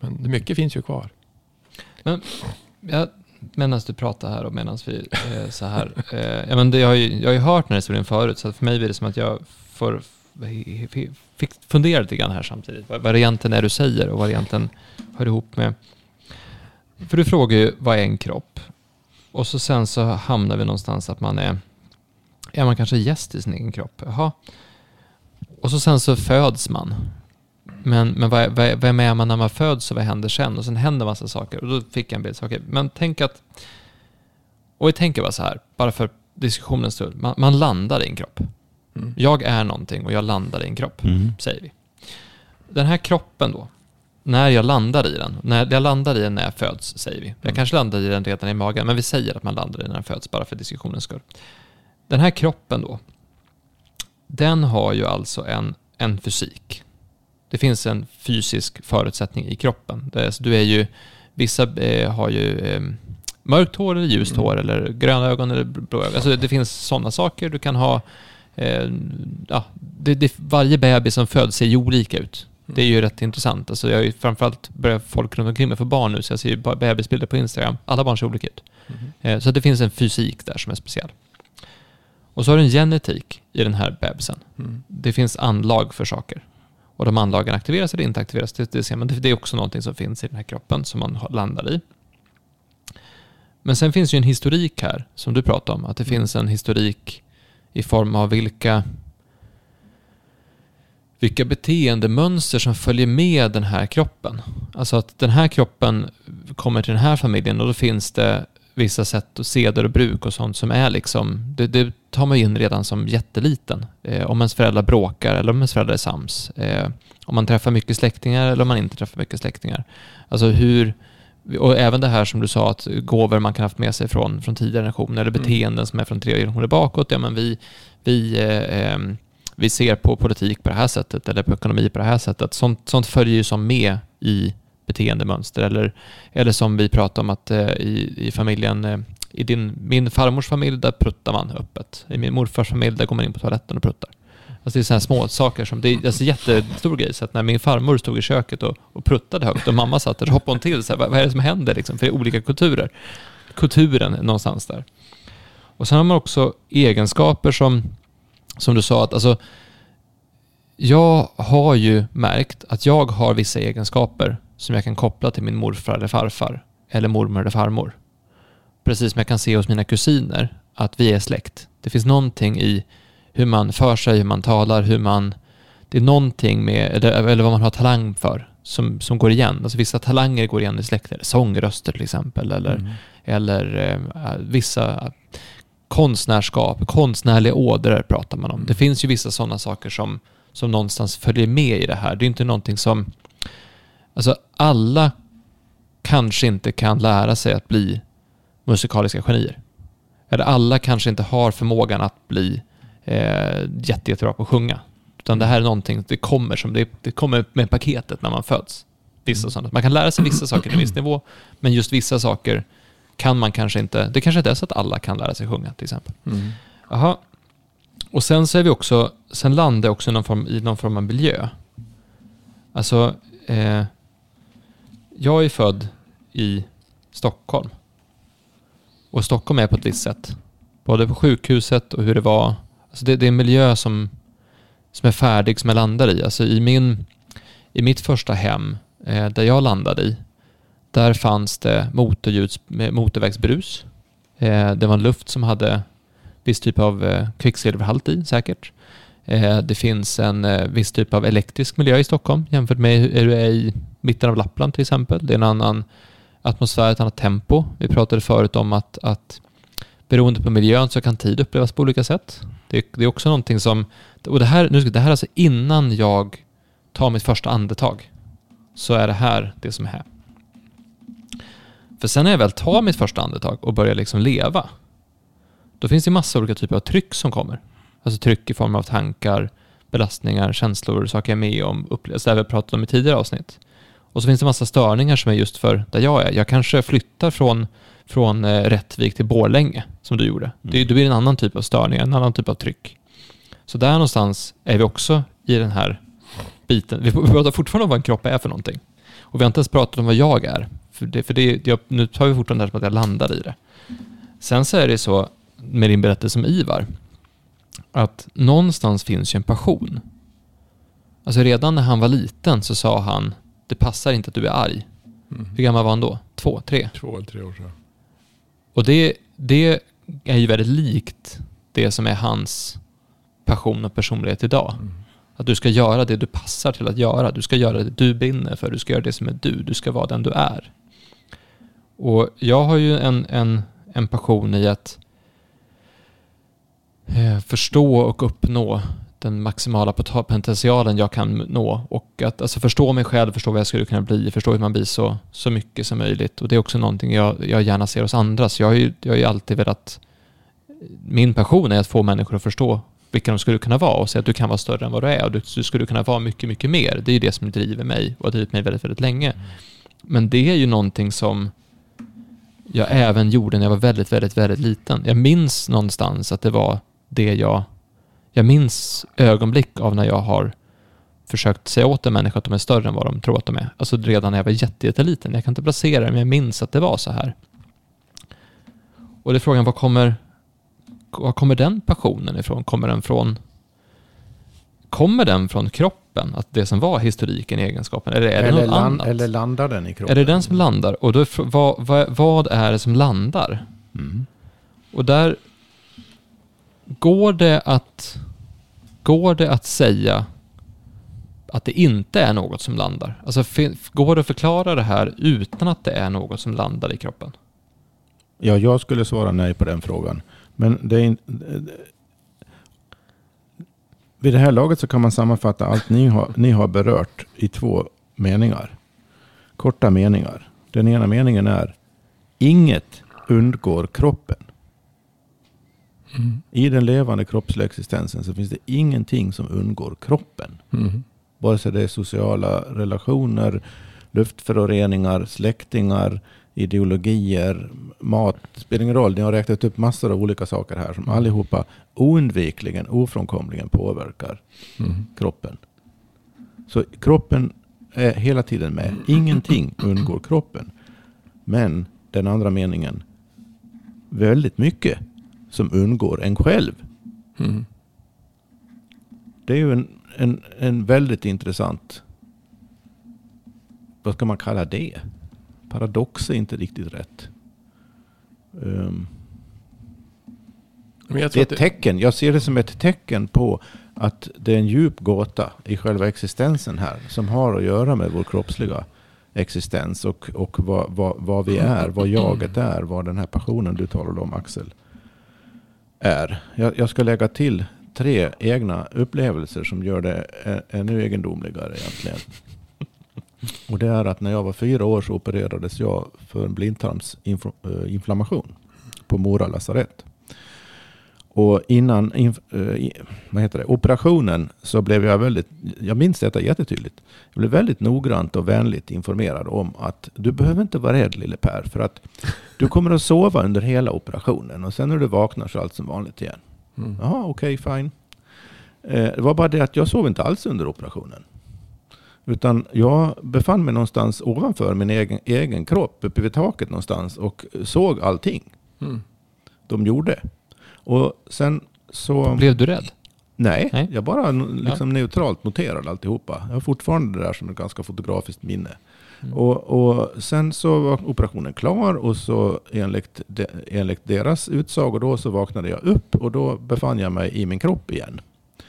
Men mycket finns ju kvar. Men, ja, medan du pratar här och medan vi eh, så här. Eh, ja, men det, jag, har ju, jag har ju hört den här historien förut, så för mig blir det som att jag får, fick fundera lite grann här samtidigt. Vad, vad det egentligen är du säger och vad det egentligen hör ihop med. För du frågar ju, vad är en kropp? Och så sen så hamnar vi någonstans att man är är man kanske gäst i sin egen kropp. Jaha. Och så sen så föds man. Men, men vad, vad, vem är man när man föds och vad händer sen? Och sen händer massa saker. Och då fick jag en bild. Okay, men tänk att... Och jag tänker bara så här, bara för diskussionens skull. Man, man landar i en kropp. Mm. Jag är någonting och jag landar i en kropp, mm. säger vi. Den här kroppen då, när jag landar i den, när jag landar i den när jag föds, säger vi. Jag mm. kanske landar i den redan i magen, men vi säger att man landar i den när den föds, bara för diskussionens skull. Den här kroppen då, den har ju alltså en, en fysik. Det finns en fysisk förutsättning i kroppen. Det, alltså du är ju, vissa eh, har ju eh, mörkt hår eller ljust hår mm. eller gröna ögon eller blå ögon. Alltså det finns sådana saker. Du kan ha, eh, ja, det, det, varje bebis som föds ser ju olika ut. Det är ju rätt intressant. Alltså jag har ju framförallt börjat folk runt omkring mig för barn nu, så jag ser ju bebisbilder på Instagram. Alla barn ser olika ut. Mm. Så det finns en fysik där som är speciell. Och så har du en genetik i den här bebisen. Mm. Det finns anlag för saker. Och de anlagen aktiveras eller inte aktiveras, det, det ser man. Det är också någonting som finns i den här kroppen som man landar i. Men sen finns ju en historik här, som du pratade om. Att det mm. finns en historik i form av vilka, vilka beteendemönster som följer med den här kroppen. Alltså att den här kroppen kommer till den här familjen och då finns det vissa sätt och seder och bruk och sånt som är liksom, det, det tar man in redan som jätteliten. Eh, om ens föräldrar bråkar eller om ens föräldrar är sams. Eh, om man träffar mycket släktingar eller om man inte träffar mycket släktingar. Alltså hur, och även det här som du sa att gåvor man kan ha haft med sig från, från tidigare generationer eller mm. beteenden mm. som är från tre generationer bakåt. Ja, men vi, vi, eh, eh, vi ser på politik på det här sättet eller på ekonomi på det här sättet. Sånt, sånt följer ju som med i beteendemönster. Eller, eller som vi pratade om att eh, i, i familjen, eh, i din, min farmors familj, där pruttar man öppet. I min morfars familj, där går man in på toaletten och pruttar. Alltså det är sådana små saker som, det är alltså jättestor grej. Så att när min farmor stod i köket och, och pruttade högt och mamma satt där så hoppade hon till. Så här, vad, vad är det som händer liksom? För det är olika kulturer. Kulturen någonstans där. Och sen har man också egenskaper som, som du sa, att alltså, jag har ju märkt att jag har vissa egenskaper som jag kan koppla till min morfar eller farfar eller mormor eller farmor. Precis som jag kan se hos mina kusiner att vi är släkt. Det finns någonting i hur man för sig, hur man talar, hur man... Det är någonting med, eller, eller vad man har talang för, som, som går igen. Alltså vissa talanger går igen i släkter. Sångröster till exempel, eller, mm. eller äh, vissa konstnärskap, konstnärliga ådror pratar man om. Mm. Det finns ju vissa sådana saker som, som någonstans följer med i det här. Det är inte någonting som Alltså alla kanske inte kan lära sig att bli musikaliska genier. Eller alla kanske inte har förmågan att bli eh, jätte, jättebra på att sjunga. Utan det här är någonting, det kommer, som, det, det kommer med paketet när man föds. Vissa sådana. Man kan lära sig vissa saker till en viss nivå, men just vissa saker kan man kanske inte, det kanske inte är så att alla kan lära sig sjunga till exempel. Mm. Och sen så är vi också, sen landar jag också i någon form, i någon form av miljö. Alltså, eh, jag är född i Stockholm. Och Stockholm är på ett visst sätt. Både på sjukhuset och hur det var. Alltså det, det är en miljö som, som är färdig, som jag landar i. Alltså i, min, i mitt första hem, eh, där jag landade i, där fanns det motorljuds, motorvägsbrus. Eh, det var en luft som hade viss typ av eh, kvicksilverhalt i säkert. Eh, det finns en eh, viss typ av elektrisk miljö i Stockholm jämfört med hur det är i mitten av Lappland till exempel. Det är en annan atmosfär, ett annat tempo. Vi pratade förut om att, att beroende på miljön så kan tid upplevas på olika sätt. Det, det är också någonting som, och det här, nu, det här är alltså innan jag tar mitt första andetag, så är det här det som är här. För sen när jag väl tar mitt första andetag och börjar liksom leva, då finns det massa olika typer av tryck som kommer. Alltså tryck i form av tankar, belastningar, känslor, saker jag är med om, upplevelser, det vi har pratat om i tidigare avsnitt. Och så finns det massa störningar som är just för där jag är. Jag kanske flyttar från, från eh, Rättvik till Borlänge, som du gjorde. Mm. Det, det blir en annan typ av störning, en annan typ av tryck. Så där någonstans är vi också i den här biten. Vi pratar fortfarande om vad en kropp är för någonting. Och vi har inte ens pratat om vad jag är. För, det, för det, jag, nu tar vi fortfarande det här som att jag landar i det. Sen så är det så med din berättelse om Ivar, att någonstans finns ju en passion. Alltså redan när han var liten så sa han, det passar inte att du är arg. Mm. Hur gammal var han då? Två, tre? Två eller tre år sedan. Och det, det är ju väldigt likt det som är hans passion och personlighet idag. Mm. Att du ska göra det du passar till att göra. Du ska göra det du brinner för. Du ska göra det som är du. Du ska vara den du är. Och jag har ju en, en, en passion i att eh, förstå och uppnå den maximala potentialen jag kan nå. Och att alltså, förstå mig själv, förstå vad jag skulle kunna bli, förstå hur man blir så, så mycket som möjligt. Och det är också någonting jag, jag gärna ser hos andra. Så jag har ju, jag har ju alltid velat... Min passion är att få människor att förstå vilka de skulle kunna vara och säga att du kan vara större än vad du är och du, du skulle kunna vara mycket, mycket mer. Det är ju det som driver mig och har drivit mig väldigt, väldigt länge. Men det är ju någonting som jag även gjorde när jag var väldigt, väldigt, väldigt liten. Jag minns någonstans att det var det jag... Jag minns ögonblick av när jag har försökt säga åt en människa att de är större än vad de tror att de är. Alltså redan när jag var jätte, jätteliten. Jag kan inte placera det, men jag minns att det var så här. Och det är frågan, var kommer, var kommer den passionen ifrån? Kommer den från Kommer den från kroppen? Att det som var historiken, egenskapen? Eller är det eller, något land, annat? eller landar den i kroppen? Är det den som landar? Och då är vad, vad, vad är det som landar? Mm. Och där går det att går det att säga att det inte är något som landar? Alltså går det att förklara det här utan att det är något som landar i kroppen? Ja, jag skulle svara nej på den frågan. Men det är in, vid det här laget så kan man sammanfatta allt ni har, ni har berört i två meningar. Korta meningar. Den ena meningen är Inget undgår kroppen. Mm. I den levande kroppsliga existensen så finns det ingenting som undgår kroppen. Mm. Vare sig det är sociala relationer, luftföroreningar, släktingar, ideologier, mat. Det spelar ingen roll. Ni har räknat upp massor av olika saker här som allihopa oundvikligen, ofrånkomligen påverkar Mm. kroppen. Så kroppen är hela tiden med. Ingenting undgår kroppen. Men den andra meningen. Väldigt mycket som undgår en själv. Mm. Det är ju en, en, en väldigt intressant, vad ska man kalla det? Paradox är inte riktigt rätt. Um, det är ett tecken, jag ser det som ett tecken på att det är en djup gåta i själva existensen här. Som har att göra med vår kroppsliga existens och, och vad, vad, vad vi är, vad jaget är, vad den här passionen du talade om Axel är. Jag, jag ska lägga till tre egna upplevelser som gör det ä- ännu egendomligare egentligen. Och det är att när jag var fyra år så opererades jag för en blindtarmsinflammation på Mora lasarett. Och innan eh, vad heter det, operationen så blev jag väldigt, jag minns detta jättetydligt. Jag blev väldigt noggrant och vänligt informerad om att du behöver inte vara rädd lille Per för att du kommer att sova under hela operationen och sen när du vaknar så är allt som vanligt igen. Mm. Jaha, okej, fine. Eh, det var bara det att jag sov inte alls under operationen. Utan jag befann mig någonstans ovanför min egen, egen kropp, uppe vid taket någonstans och såg allting Mm. de gjorde. Och sen så... Blev du rädd? Nej, Nej. jag bara liksom neutralt noterade alltihopa. Jag har fortfarande det där som ett ganska fotografiskt minne. Mm. Och, och sen så var operationen klar och så enligt, de, enligt deras utsago då så vaknade jag upp och då befann jag mig i min kropp igen.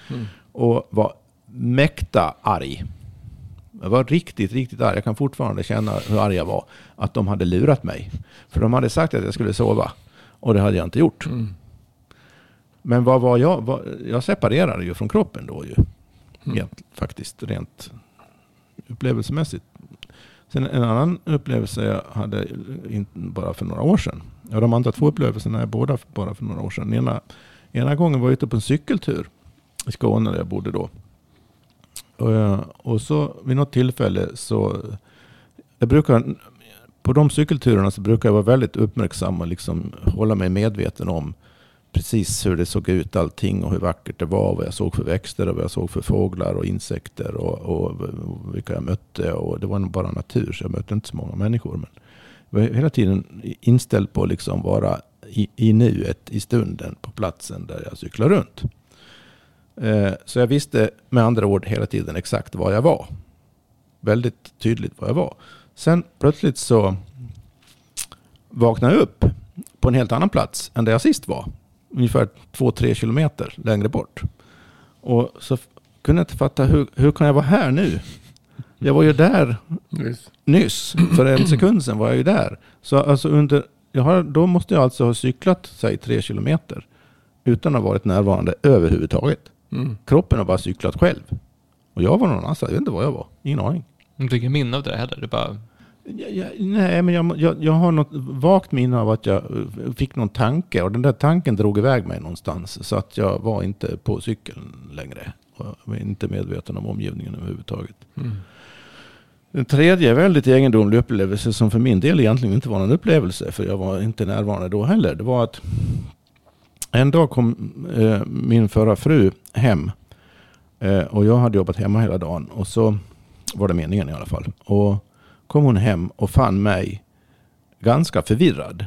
Mm. Och var mäkta arg. Jag var riktigt, riktigt arg. Jag kan fortfarande känna hur arg jag var. Att de hade lurat mig. För de hade sagt att jag skulle sova. Och det hade jag inte gjort. Mm. Men vad var jag? Vad, jag separerade ju från kroppen då ju. Mm. Rent, faktiskt, rent upplevelsemässigt. Sen en annan upplevelse jag hade bara för några år sedan. Ja, de andra två upplevelserna är båda bara för några år sedan. Ena, ena gången var jag ute på en cykeltur i Skåne där jag bodde då. Och, eh, och så vid något tillfälle så, jag brukar, på de cykelturerna så brukar jag vara väldigt uppmärksam och liksom hålla mig medveten om precis hur det såg ut allting och hur vackert det var. Vad jag såg för växter och vad jag såg för fåglar och insekter och, och, och vilka jag mötte. Och det var nog bara natur så jag mötte inte så många människor. Men jag var hela tiden inställd på att liksom vara i, i nuet, i stunden, på platsen där jag cyklar runt. Eh, så jag visste med andra ord hela tiden exakt var jag var. Väldigt tydligt var jag var. Sen plötsligt så vaknade jag upp på en helt annan plats än där jag sist var. Ungefär två, tre kilometer längre bort. Och så kunde jag inte fatta hur, hur kan jag vara här nu? Jag var ju där Visst. nyss. För en sekund sedan var jag ju där. Så alltså under, jag har, då måste jag alltså ha cyklat, säg tre kilometer. Utan att ha varit närvarande överhuvudtaget. Mm. Kroppen har bara cyklat själv. Och jag var någon annanstans. Jag vet inte var jag var. Ingen aning. Du fick ingen minne av det där heller? Du bara, Jag, jag, nej, men jag, jag, jag har något vagt minne av att jag eh, fick någon tanke. Och den där tanken drog iväg mig någonstans. Så att jag var inte på cykeln längre. Och jag var inte medveten om omgivningen överhuvudtaget. Mm. Den tredje väldigt egendomlig upplevelse som för min del egentligen inte var någon upplevelse. För jag var inte närvarande då heller. Det var att en dag kom eh, min förra fru hem. Eh, och jag hade jobbat hemma hela dagen. Och så var det meningen i alla fall. Och kom hon hem och fann mig ganska förvirrad.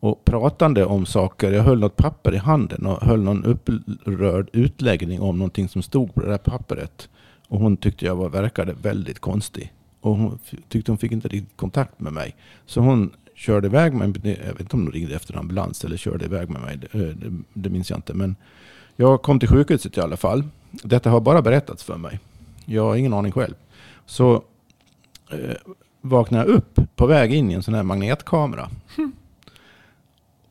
Och pratande om saker. Jag höll något papper i handen och höll någon upprörd utläggning om någonting som stod på det där pappret. Och hon tyckte jag var, verkade väldigt konstig. Och hon tyckte hon fick inte riktigt kontakt med mig. Så hon körde iväg mig. Jag vet inte om hon ringde efter ambulans eller körde iväg med mig. Det, det, det minns jag inte. Men jag kom till sjukhuset i alla fall. Detta har bara berättats för mig. Jag har ingen aning själv. Så eh, vaknade jag upp på väg in i en sån här magnetkamera.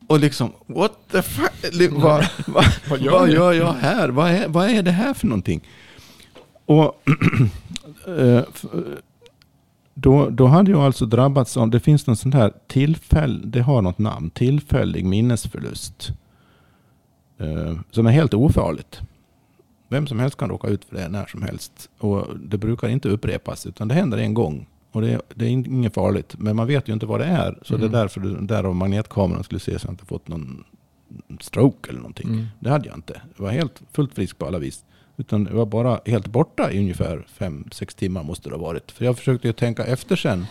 Och liksom, what the fuck? Li- Vad, vad, Vad gör vad gör jag här? Vad är, vad är det här för någonting? Och eh, då, då hade jag alltså drabbats av, det finns någon sån här tillfäll, det har något namn, tillfällig minnesförlust. Eh, som är helt ofarligt. Vem som helst kan råka ut för det när som helst. Och det brukar inte upprepas, utan det händer en gång. Och det, det är inget farligt. Men man vet ju inte vad det är. Så Mm. det är därför du, därav magnetkameran skulle se så jag inte fått någon stroke eller någonting. Mm. Det hade jag inte. Jag var helt fullt frisk på alla vis. Utan jag var bara helt borta i ungefär fem sex timmar måste det ha varit. För jag försökte ju tänka efter sen.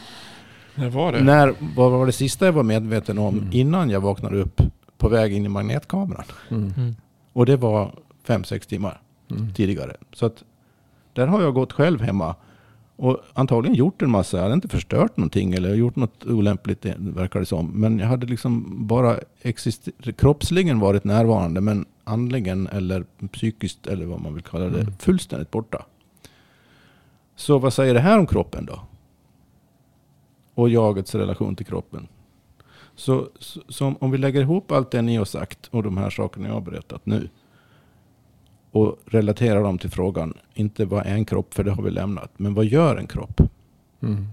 När var det? När, vad var det sista jag var medveten om Mm. innan jag vaknade upp på väg in i magnetkameran? Mm. mm. Och det var fem sex timmar Mm. tidigare. Så att där har jag gått själv hemma. Och antagligen gjort en massa. Jag hade inte förstört någonting eller gjort något olämpligt verkar det som. Men jag hade liksom bara kroppsligen varit närvarande. Men andligen eller psykiskt eller vad man vill kalla det. Mm. Fullständigt borta. Så vad säger det här om kroppen då? Och jagets relation till kroppen. Så, så, så om vi lägger ihop allt det ni har sagt och de här sakerna jag har berättat nu och relaterar dem till frågan, inte vad är en kropp, för det har vi lämnat, men vad gör en kropp? Mm.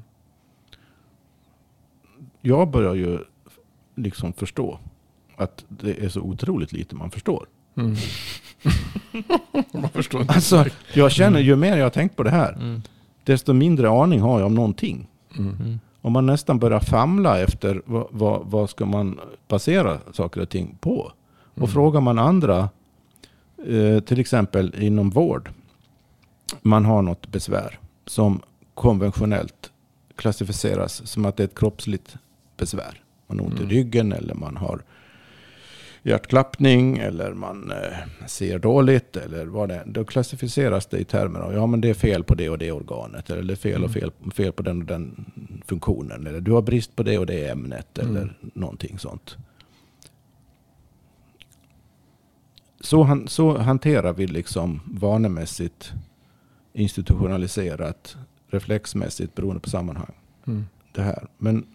Jag börjar ju liksom förstå att det är så otroligt lite man förstår. Mm. Man förstår inte. Alltså, jag känner ju mer jag har tänkt på det här, Mm. desto mindre aning har jag om någonting. Mm. Mm. Om man nästan börjar famla efter vad, vad, vad ska man basera saker och ting på. Och Mm. frågar man andra, till exempel inom vård, man har något besvär som konventionellt klassificeras som att det är ett kroppsligt besvär. Man har ont Mm. i ryggen eller man har hjärtklappning eller man eh, ser dåligt eller vad det är. Då klassificeras det i termer av ja men det är fel på det och det organet eller det är fel och fel, fel på den och den funktionen eller du har brist på det och det ämnet Mm. eller någonting sånt. Så, han, så hanterar vi liksom vanemässigt, institutionaliserat, reflexmässigt beroende på sammanhang Mm. det här. Men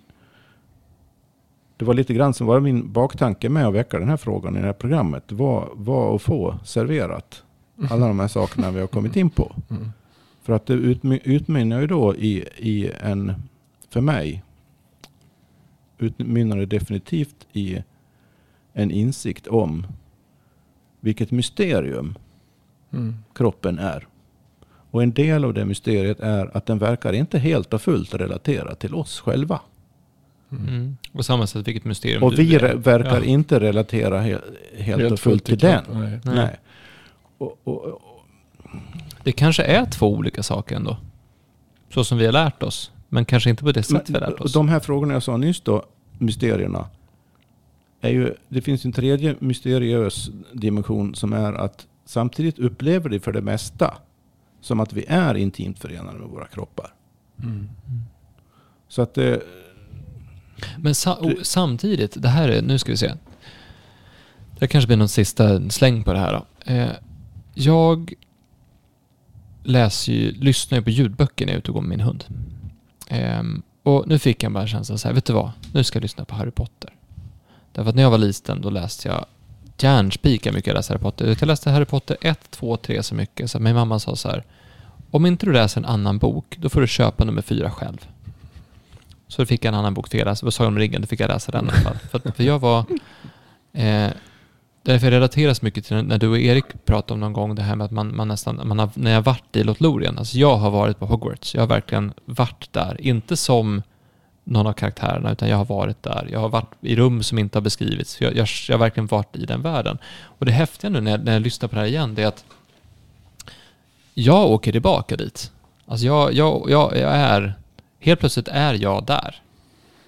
det var lite grann som var min baktanke med att väcka den här frågan i det här programmet. Var, var att få serverat alla de här sakerna vi har kommit in på. Mm. För att det utmy- utmynnar ju då i, i en, för mig, utmynnar det definitivt i en insikt om vilket mysterium Mm. kroppen är. Och en del av det mysteriet är att den verkar inte helt och fullt relaterad till oss själva. Mm. På samma sätt vilket mysterium Och du vi är. re- verkar Ja. inte relatera he- helt, och fullt till den. Nej. Nej. Nej. Och, och, och, Det kanske är två olika saker ändå. Så som vi har lärt oss. Men kanske inte på det sätt vi har lärt oss. de här frågorna jag sa nyss då, mysterierna. Är ju, det finns en tredje mysteriös dimension som är att samtidigt upplever det för det mesta som att vi är intimt förenade med våra kroppar. Mm. Så att det, Men sa samtidigt, det här är, nu ska vi se. Det kanske blir någon sista släng på det här då. Eh, jag läser ju, lyssnar ju på ljudböcker när jag är ute och går med min hund. Ehm, och nu fick jag bara känslan så här, vet du vad? Nu ska jag lyssna på Harry Potter. Därför att när jag var liten då läste jag järnspikar mycket jag läste Harry Potter. Jag läste Harry Potter 1, 2, 3 så mycket. Så min mamma sa så här, om inte du läser en annan bok, då får du köpa nummer fyra själv. Så då fick jag en annan bok, till jag läsa, Sagan om ringen, då fick jag läsa den i alla fall. För, att, för jag var... Eh, därför jag relaterar så mycket till när- när du och Erik pratade om någon gång det här med att man, man nästan, man har, när jag varit i Lothlorien, alltså jag har varit på Hogwarts, jag har verkligen varit där, inte som någon av karaktärerna, utan jag har varit där. Jag har varit i rum som inte har beskrivits. Jag, jag, jag har verkligen varit i den världen. Och det häftiga nu när jag, när jag lyssnar på det här igen, det är att jag åker tillbaka dit. Alltså jag, jag, jag, jag är, helt plötsligt är jag där.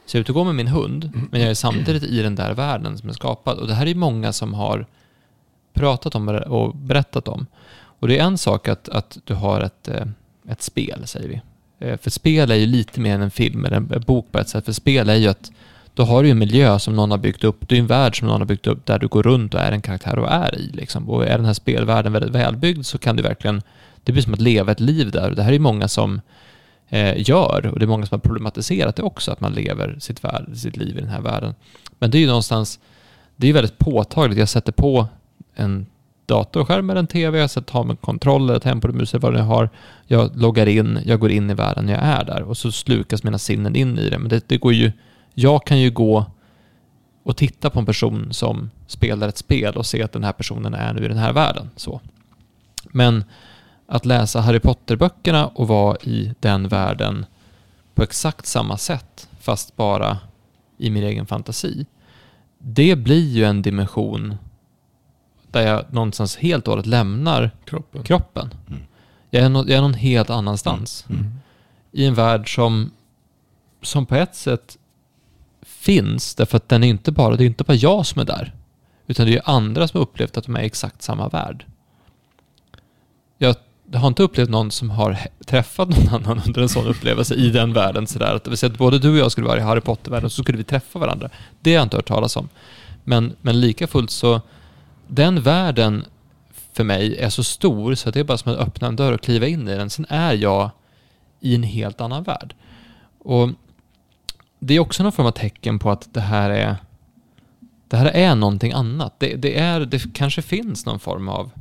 Så jag är ute och går med min hund, men jag är samtidigt i den där världen som är skapad. Och det här är många som har pratat om det och berättat om. Och det är en sak att, att du har ett, eh, ett spel, säger vi. Eh, för spel är ju lite mer än en film eller en bok på ett sätt. För spel är ju att då har du ju en miljö som någon har byggt upp. Det är en värld som någon har byggt upp där du går runt och är en karaktär och är i. Liksom. Och är den här spelvärlden väldigt välbyggd så kan du verkligen, det blir som att leva ett liv där. Det här är ju många som eh, gör och det är många som har problematiserat det också, att man lever sitt, värld, sitt liv i den här världen. Men det är ju någonstans, det är ju väldigt påtagligt. Jag sätter på en datorskärm eller en tv, jag sätter, har med kontroller, tempomus eller vad jag har. Jag loggar in, jag går in i världen jag är där och så slukas mina sinnen in i det. Men det, det går ju, jag kan ju gå och titta på en person som spelar ett spel och se att den här personen är nu i den här världen. Så. Men att läsa Harry Potter-böckerna och vara i den världen på exakt samma sätt, fast bara i min egen fantasi, det blir ju en dimension där jag någonstans helt och hållet lämnar Kroppen. kroppen. Mm. Jag är, nå- jag är någon helt annanstans. Mm. I en värld som, som på ett sätt finns, därför att den är inte bara, det är inte bara jag som är där. Utan det är ju andra som har upplevt att de är i exakt samma värld. Jag har inte upplevt någon som har träffat någon annan under en sån upplevelse i den världen. Sådär. Att, det vill säga att både du och jag skulle vara i Harry Potter-världen så skulle vi träffa varandra. Det har jag inte hört talas om. Men, men lika fullt så, den världen för mig är så stor så att det är bara som att öppna en dörr och kliva in i den. Sen är jag i en helt annan värld. Och det är också någon form av tecken på att det här är det här är någonting annat. Det, det, är, det kanske finns någon form av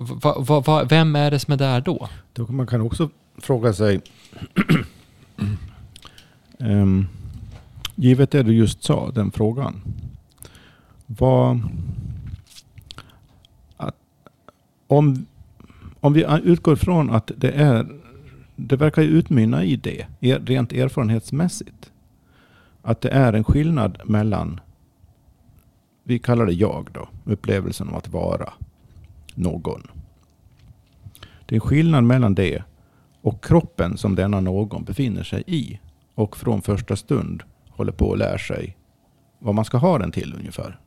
va, va, va, vem är det som är där då? Då kan man kan också fråga sig, um, givet det du just sa, den frågan. Vad, att, om, om vi utgår från att det är, det verkar ju utmynna i det, rent erfarenhetsmässigt. Att det är en skillnad mellan, vi kallar det jag då, upplevelsen av att vara någon. Det är en skillnad mellan det och kroppen som denna någon befinner sig i. Och från första stund håller på att lära sig vad man ska ha den till ungefär.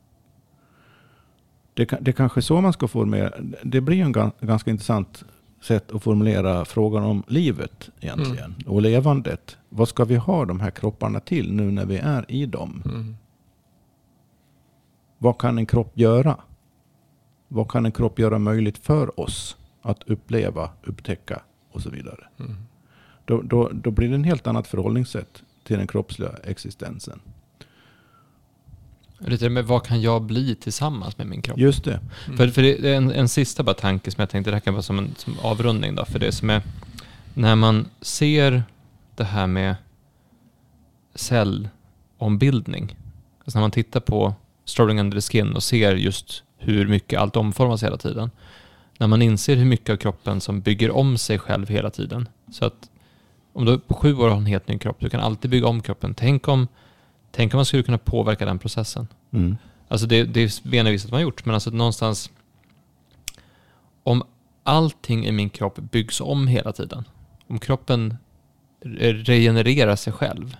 Det, det är kanske är så man ska formulera. Det blir en gan- ganska intressant sätt att formulera frågan om livet egentligen. Och levandet. Vad ska vi ha de här kropparna till nu när vi är i dem? Mm. Vad kan en kropp göra? Vad kan en kropp göra möjligt för oss att uppleva, upptäcka och så vidare? Mm. Då, då, då blir det en helt annat förhållningssätt till den kroppsliga existensen. Lite med vad kan jag bli tillsammans med min kropp? Just det. Mm. För, för det är en, en sista bara tanke som jag tänkte, det här kan vara som en som avrundning då, för det som är, när man ser det här med cellombildning, alltså när man tittar på Strolling Under the Skin och ser just hur mycket allt omformas hela tiden, när man inser hur mycket av kroppen som bygger om sig själv hela tiden, så att om du på sju år har en helt ny kropp, du kan alltid bygga om kroppen. Tänk om, tänk om man skulle kunna påverka den processen. Mm. Alltså det, det vi att man har gjort, men alltså någonstans om allting i min kropp byggs om hela tiden, om kroppen re- regenererar sig själv,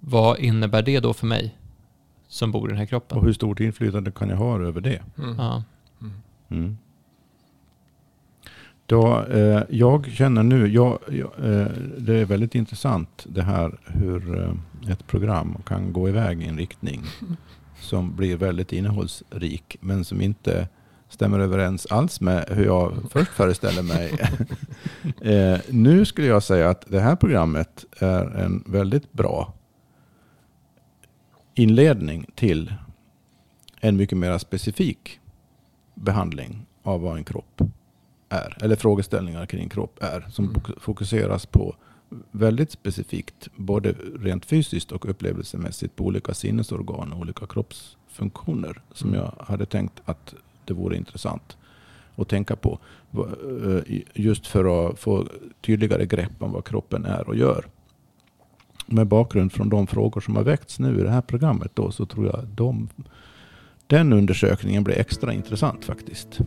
vad innebär det då för mig som bor i den här kroppen? Och hur stort inflytande kan jag ha över det? Mm. Ja. Mm. Då, eh, jag känner nu, jag, jag, eh, det är väldigt intressant det här hur eh, ett program kan gå iväg i en riktning som blir väldigt innehållsrik men som inte stämmer överens alls med hur jag först föreställer mig. eh, nu skulle jag säga att det här programmet är en väldigt bra inledning till en mycket mer specifik behandling av vad en kropp är. Eller frågeställningar kring kropp är. Som Mm. fok- fokuseras på väldigt specifikt, både rent fysiskt och upplevelsemässigt, på olika sinnesorgan och olika kroppsfunktioner. Som Mm. jag hade tänkt att det vore intressant att tänka på. Eh, Just för att få tydligare grepp om vad kroppen är och gör. Med bakgrund från de frågor som har väckts nu i det här programmet då, så tror jag de, den undersökningen blir extra intressant faktiskt.